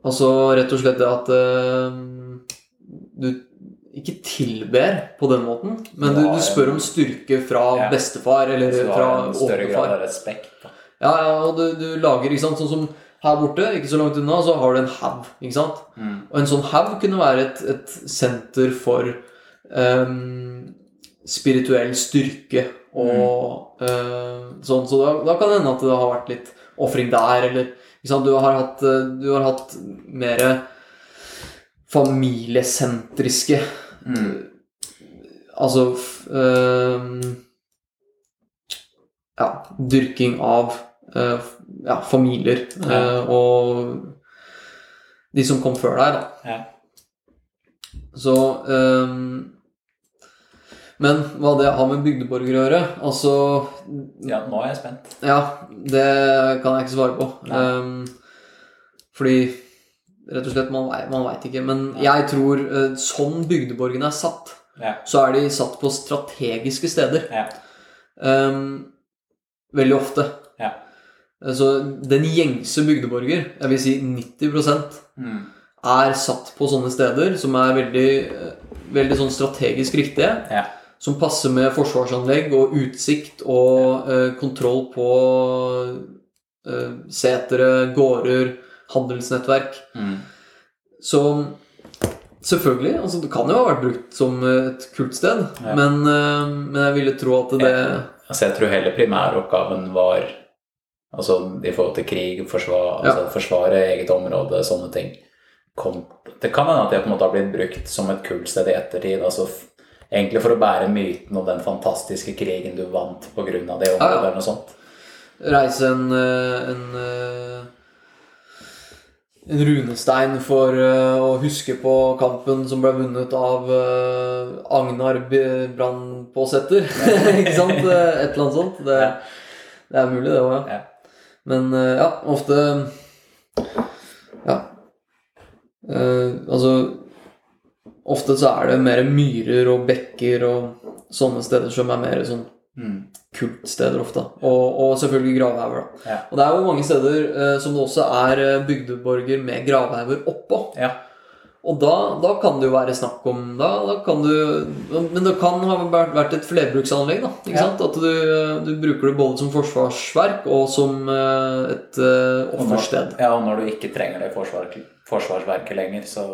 Altså rett og slett det at uh, du ikke tilber på den måten, men du, du spør om styrke fra Ja. bestefar eller fra en større grad av respekt. Da. Ja, ja, og du, du lager, ikke sant, sånn som her borte, ikke så langt unna, så har du en haug, ikke sant? Mm. Og en sånn haug kunne være et, et senter for um, spirituell styrke og eh, sånn. Så da, da kan det hende at det har vært litt ofring der, eller ikke sant? Du har hatt, eh, du har hatt mer familiesentriske Mm. Altså f- ehm, Ja, dyrking av eh, ja, familier. Eh, og de som kom før deg, da. Ja. Så ehm, Men hva det har med bygdeborgere å gjøre Altså ja, nå er jeg spent. Ja, det kan jeg ikke svare på. Ehm, fordi Rett og slett, man, man veit ikke. Men jeg tror eh, sånn bygdeborgene er satt, Ja. så er de satt på strategiske steder. Ja. Um, veldig ofte. Ja. Så den gjengse bygdeborger, jeg vil si 90 Mm. er satt på sånne steder som er veldig, eh, veldig sånn strategisk riktige. Ja. Som passer med forsvarsanlegg og utsikt og eh, kontroll på eh, setere, gårder, handelsnettverk. Mm. Så selvfølgelig altså Det kan jo ha vært brukt som et kultsted, Ja. men, eh, men jeg ville tro at det Altså, jeg tror hele primæroppgaven var Altså i forhold til krig, forsvar, Ja. altså, forsvare eget område, sånne ting. Kom, det kan hende at det på en måte har blitt brukt som et kultsted i ettertid. altså Egentlig for å bære myten om den fantastiske krigen du vant pga. det området. Ja, ja. eller noe sånt. reise en, eh, en eh, en runestein for uh, å huske på kampen som ble vunnet av uh, Agnar Brannpåsetter. ikke sant? Et eller annet sånt. Det, det er mulig, det òg, ja. Men eh, ja, ofte Ja. Uh, altså Ofte så er det mer myrer og bekker og sånne steder som er mer sånn Mm. kultsteder ofte. Og, og selvfølgelig gravhauger. da. Ja. Og det er jo mange steder eh, som det også er bygdeborger med gravhauger oppå. Ja. Og da, da kan det jo være snakk om da, da kan du, Men det kan ha vært et flerbruksanlegg. da, ikke Ja. sant? At du, du bruker det både som forsvarsverk og som eh, et eh, offersted. ja, og når du ikke trenger det forsvar, forsvarsverket lenger, så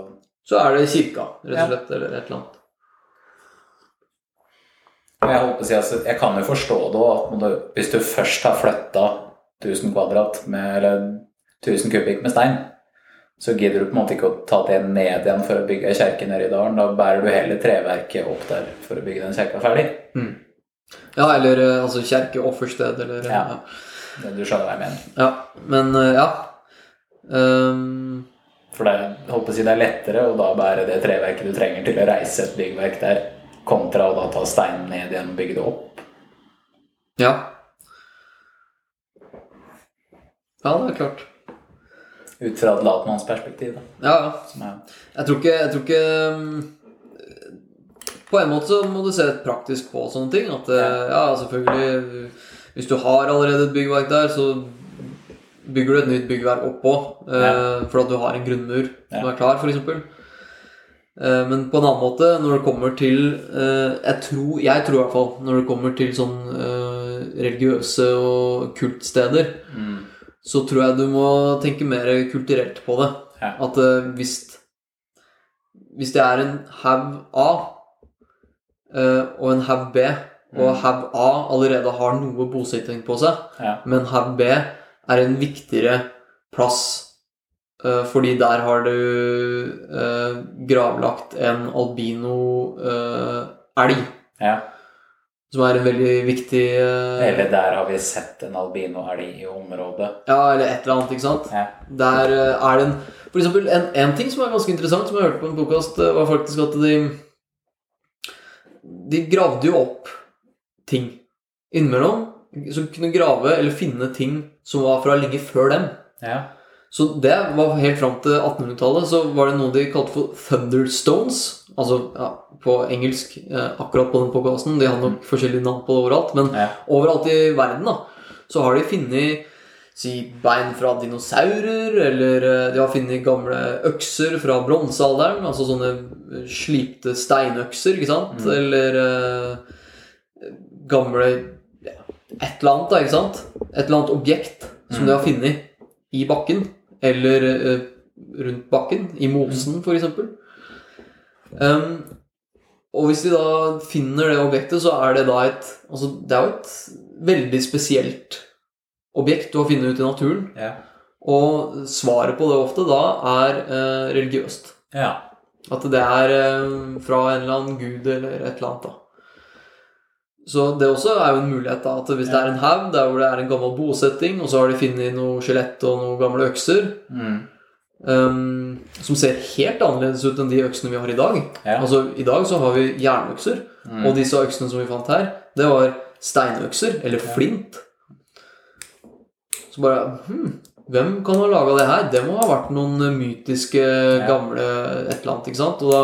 Så er det kirka, rett og slett. Eller et eller annet. Jeg, si, altså, jeg kan jo forstå det òg, hvis du først har flytta 1000 kvadrat med, eller 1000 kubikk med stein, så gidder du på en måte ikke å ta det ned igjen for å bygge ei kjerke nede i dalen. Da bærer du hele treverket opp der for å bygge den kjerka ferdig. Ja, eller eh, altså kjerke, offersted, eller Ja. ja. Du skjønner hva jeg mener. ja. Men eh, ja. Um... For det, holdt på å si, det er lettere å da bære det treverket du trenger til å reise et byggverk der, kontra å da ta steinen ned igjen og bygge det opp. ja. Ja, det er klart. Ut fra et latmannsperspektiv. da, Ja, Jeg tror ikke, jeg tror ikke um, På en måte så må du se praktisk på sånne ting. At eh, ja, selvfølgelig Hvis du har allerede et byggverk der, så bygger du et nytt byggverk oppå. Eh, Ja. For at du har en grunnmur som er klar, f.eks. Eh, men på en annen måte, når det kommer til jeg, tror, jeg tror i hvert fall Når det kommer til sånn religiøse og kultsteder, mm, så tror jeg du må tenke mer kulturelt på det. Ja. At uh, hvis Hvis det er en haug A uh, og en haug B, og Mm. haug A allerede har noe bosetting på seg, ja. men haug B er en viktigere plass uh, fordi der har du gravlagt en albino elg, ja. Som er en veldig viktig uh... Eller der har vi sett en albino-elg i området. Ja, eller et eller annet, ikke sant? Ja. Der uh, er det en For eksempel, en, en ting som er ganske interessant, som jeg hørte på en podkast, var faktisk at de De gravde jo opp ting innimellom. Som kunne grave eller finne ting som var fra lenge før dem. Ja. Så det var helt fram til 1800-tallet så var det noe de kalte for thunderstones. Altså ja, på engelsk, eh, akkurat på den podkasten. De hadde nok forskjellige navn på det overalt. Men Ja. overalt i verden da, så har de funnet si bein fra dinosaurer, eller eh, de har funnet gamle økser fra bronsealderen, altså sånne eh, slipte steinøkser, ikke sant? Eller eh, gamle ja, et eller annet, da, ikke sant? Et eller annet objekt som de har funnet i bakken, eller eh, rundt bakken, i mosen f.eks. Um, og hvis de da finner det objektet, så er det da et Altså, det er jo et veldig spesielt objekt du har funnet ut i naturen. Ja. Og svaret på det ofte da er eh, religiøst. ja. At det er eh, fra en eller annen gud eller et eller annet. da. Så det også er jo en mulighet. da, at Hvis det er en haug der hvor det er en gammel bosetting, og så har de funnet noe skjelett og noen gamle økser Mm. Ehm, som ser helt annerledes ut enn de øksene vi har i dag. Ja. Altså, I dag så har vi jernøkser, Mm. og disse øksene som vi fant her, det var steinøkser, eller flint. Så bare hmm, Hvem kan ha laga det her? Det må ha vært noen mytiske, gamle et eller annet. ikke sant? Og da,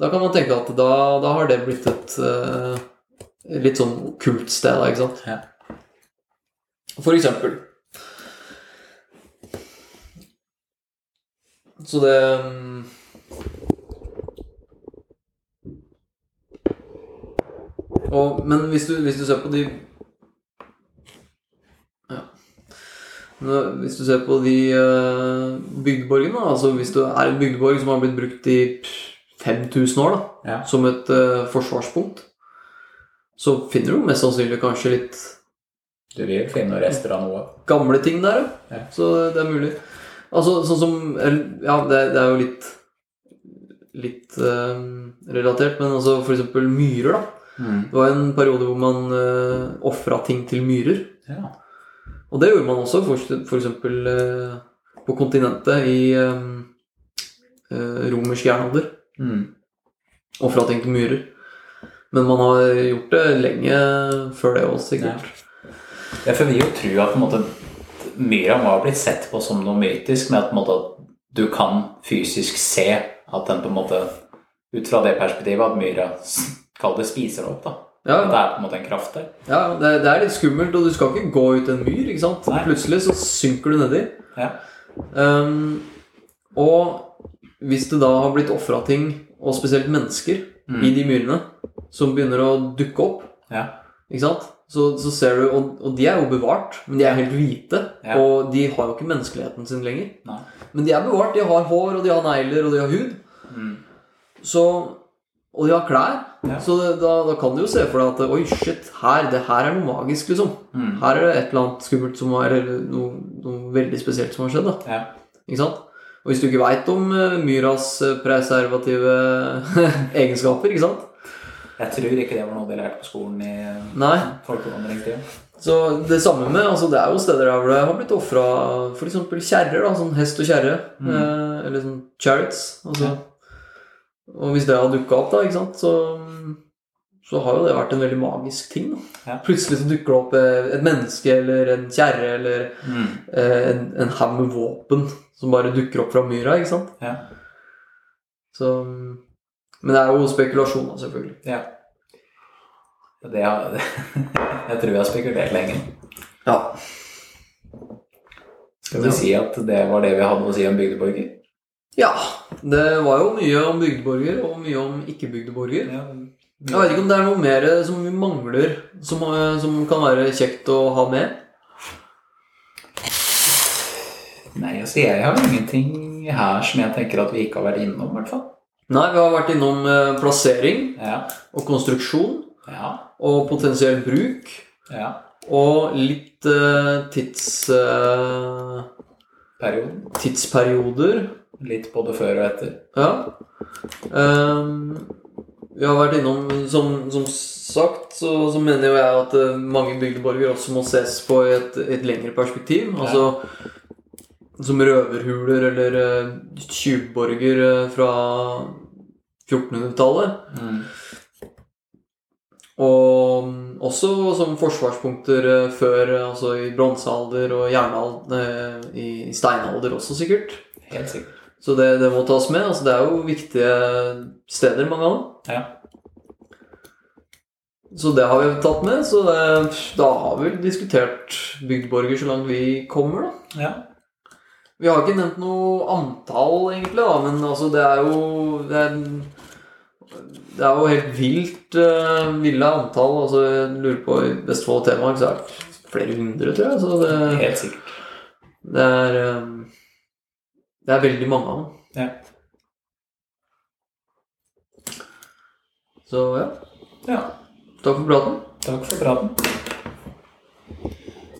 da kan man tenke at da, da har det blitt et uh, litt sånn kult sted, da, ikke sant? Ja. For eksempel. Så det og, Men hvis du, hvis du ser på de ja. Hvis du ser på de uh, bygdeborgene, altså hvis du er en bygdeborg som har blitt brukt i 5000 år da, Ja. som et uh, forsvarspunkt, så finner du mest sannsynlig kanskje litt Du vil finne rester av noe. gamle ting der. Ja. Så det er mulig. Altså sånn som Ja, det, det er jo litt litt uh, relatert, men altså eksempel myrer, da. Mm. Det var en periode hvor man uh, ofra ting til myrer. Ja. Og det gjorde man også for, Uh, eh, på kontinentet i um, uh, romersk jernalder. Mm. Ofra ting til myrer. Men man har gjort det lenge før det også, sikkert. Ja, for vi jo tror at på en måte, myra må ha blitt sett på som noe mytisk, med at, måte, at du kan fysisk se at den på en måte Ut fra det perspektivet at myra kall det spiser det opp. da. Ja, det er på en måte en kraft der. ja det, det er litt skummelt, og du skal ikke gå ut en myr, ikke sant? Nei. Plutselig så synker du nedi. Ja. Um, og hvis det da har blitt ofra ting, og spesielt mennesker, Mm. i de myrene, som begynner å dukke opp, Ja. Ikke sant? Så, så ser du, og, og de er jo bevart, men de er helt hvite, Ja. og de har jo ikke menneskeligheten sin lenger. Nei. Men de er bevart, de har hår, og de har negler, og de har hud. Mm. Så, og de har klær. Ja. Så det, da, da kan du jo se for deg at oi, shit, her, det her er noe magisk, liksom. Mm. Her er det et eller annet skummelt som har, eller noe, noe veldig spesielt som har skjedd. da. Ja. Ikke sant? Og hvis du ikke veit om eh, myras eh, preservative egenskaper, ikke sant Jeg tror ikke det var noe de lærte på skolen i Nei. folkevandringstida. Så det samme med altså Det er jo steder der det har blitt ofra f.eks. kjerrer. Sånn hest og kjerre. Mm. Eh, eller sånn chariots. Altså. Og hvis det har dukka opp, da, ikke sant, så, så har jo det vært en veldig magisk ting. Ja. Plutselig så dukker det opp eh, et menneske eller en kjerre eller Mm. eh, en, en haug med våpen som bare dukker opp fra myra. ikke sant? Ja. Så, men det er jo spekulasjon, selvfølgelig. ja. Det har, jeg tror jeg har spekulert lenge. Ja. Skal vi si at det var det vi hadde å si om bygdeborger? ja. Det var jo mye om bygdeborger og mye om ikke-bygdeborger. Ja. Jeg vet ikke om det er noe mer som vi mangler, som, eh, som kan være kjekt å ha med. Nei, altså jeg har ingenting her som jeg tenker at vi ikke har vært innom, i hvert fall. Nei, vi har vært innom eh, plassering Ja. og konstruksjon Ja. og potensiell bruk. ja. Og litt uh, tids, Uh, tidsperioder. Litt både før og etter. Ja. Um, vi har vært innom, som, som sagt, så, så mener jo jeg at mange bygdeborger også må ses på i et, et lengre perspektiv. Altså som røverhuler eller uh, tjuvborger eh, fra 1400-tallet. Mm. Og også som forsvarspunkter eh, før, eh, altså i bronsealder og jernalder, eh, i i steinalder også sikkert. Helt sikkert. Så det, det må tas med. Altså, det er jo viktige steder, mange av dem. Ja. Så det har vi tatt med. Så det, da har vi diskutert bygdborger så langt vi kommer, da. Ja. Vi har ikke nevnt noe antall, egentlig, da, men altså, det er jo Det er, det er jo helt vilt uh, ville antall. Altså, jeg lurer på I Vestfold og Telemark så er det flere hundre, tror jeg. Så det, Helt sikkert. det er um, Det er veldig mange av dem. Ja. Så ja. ja. Takk for praten. Takk for praten.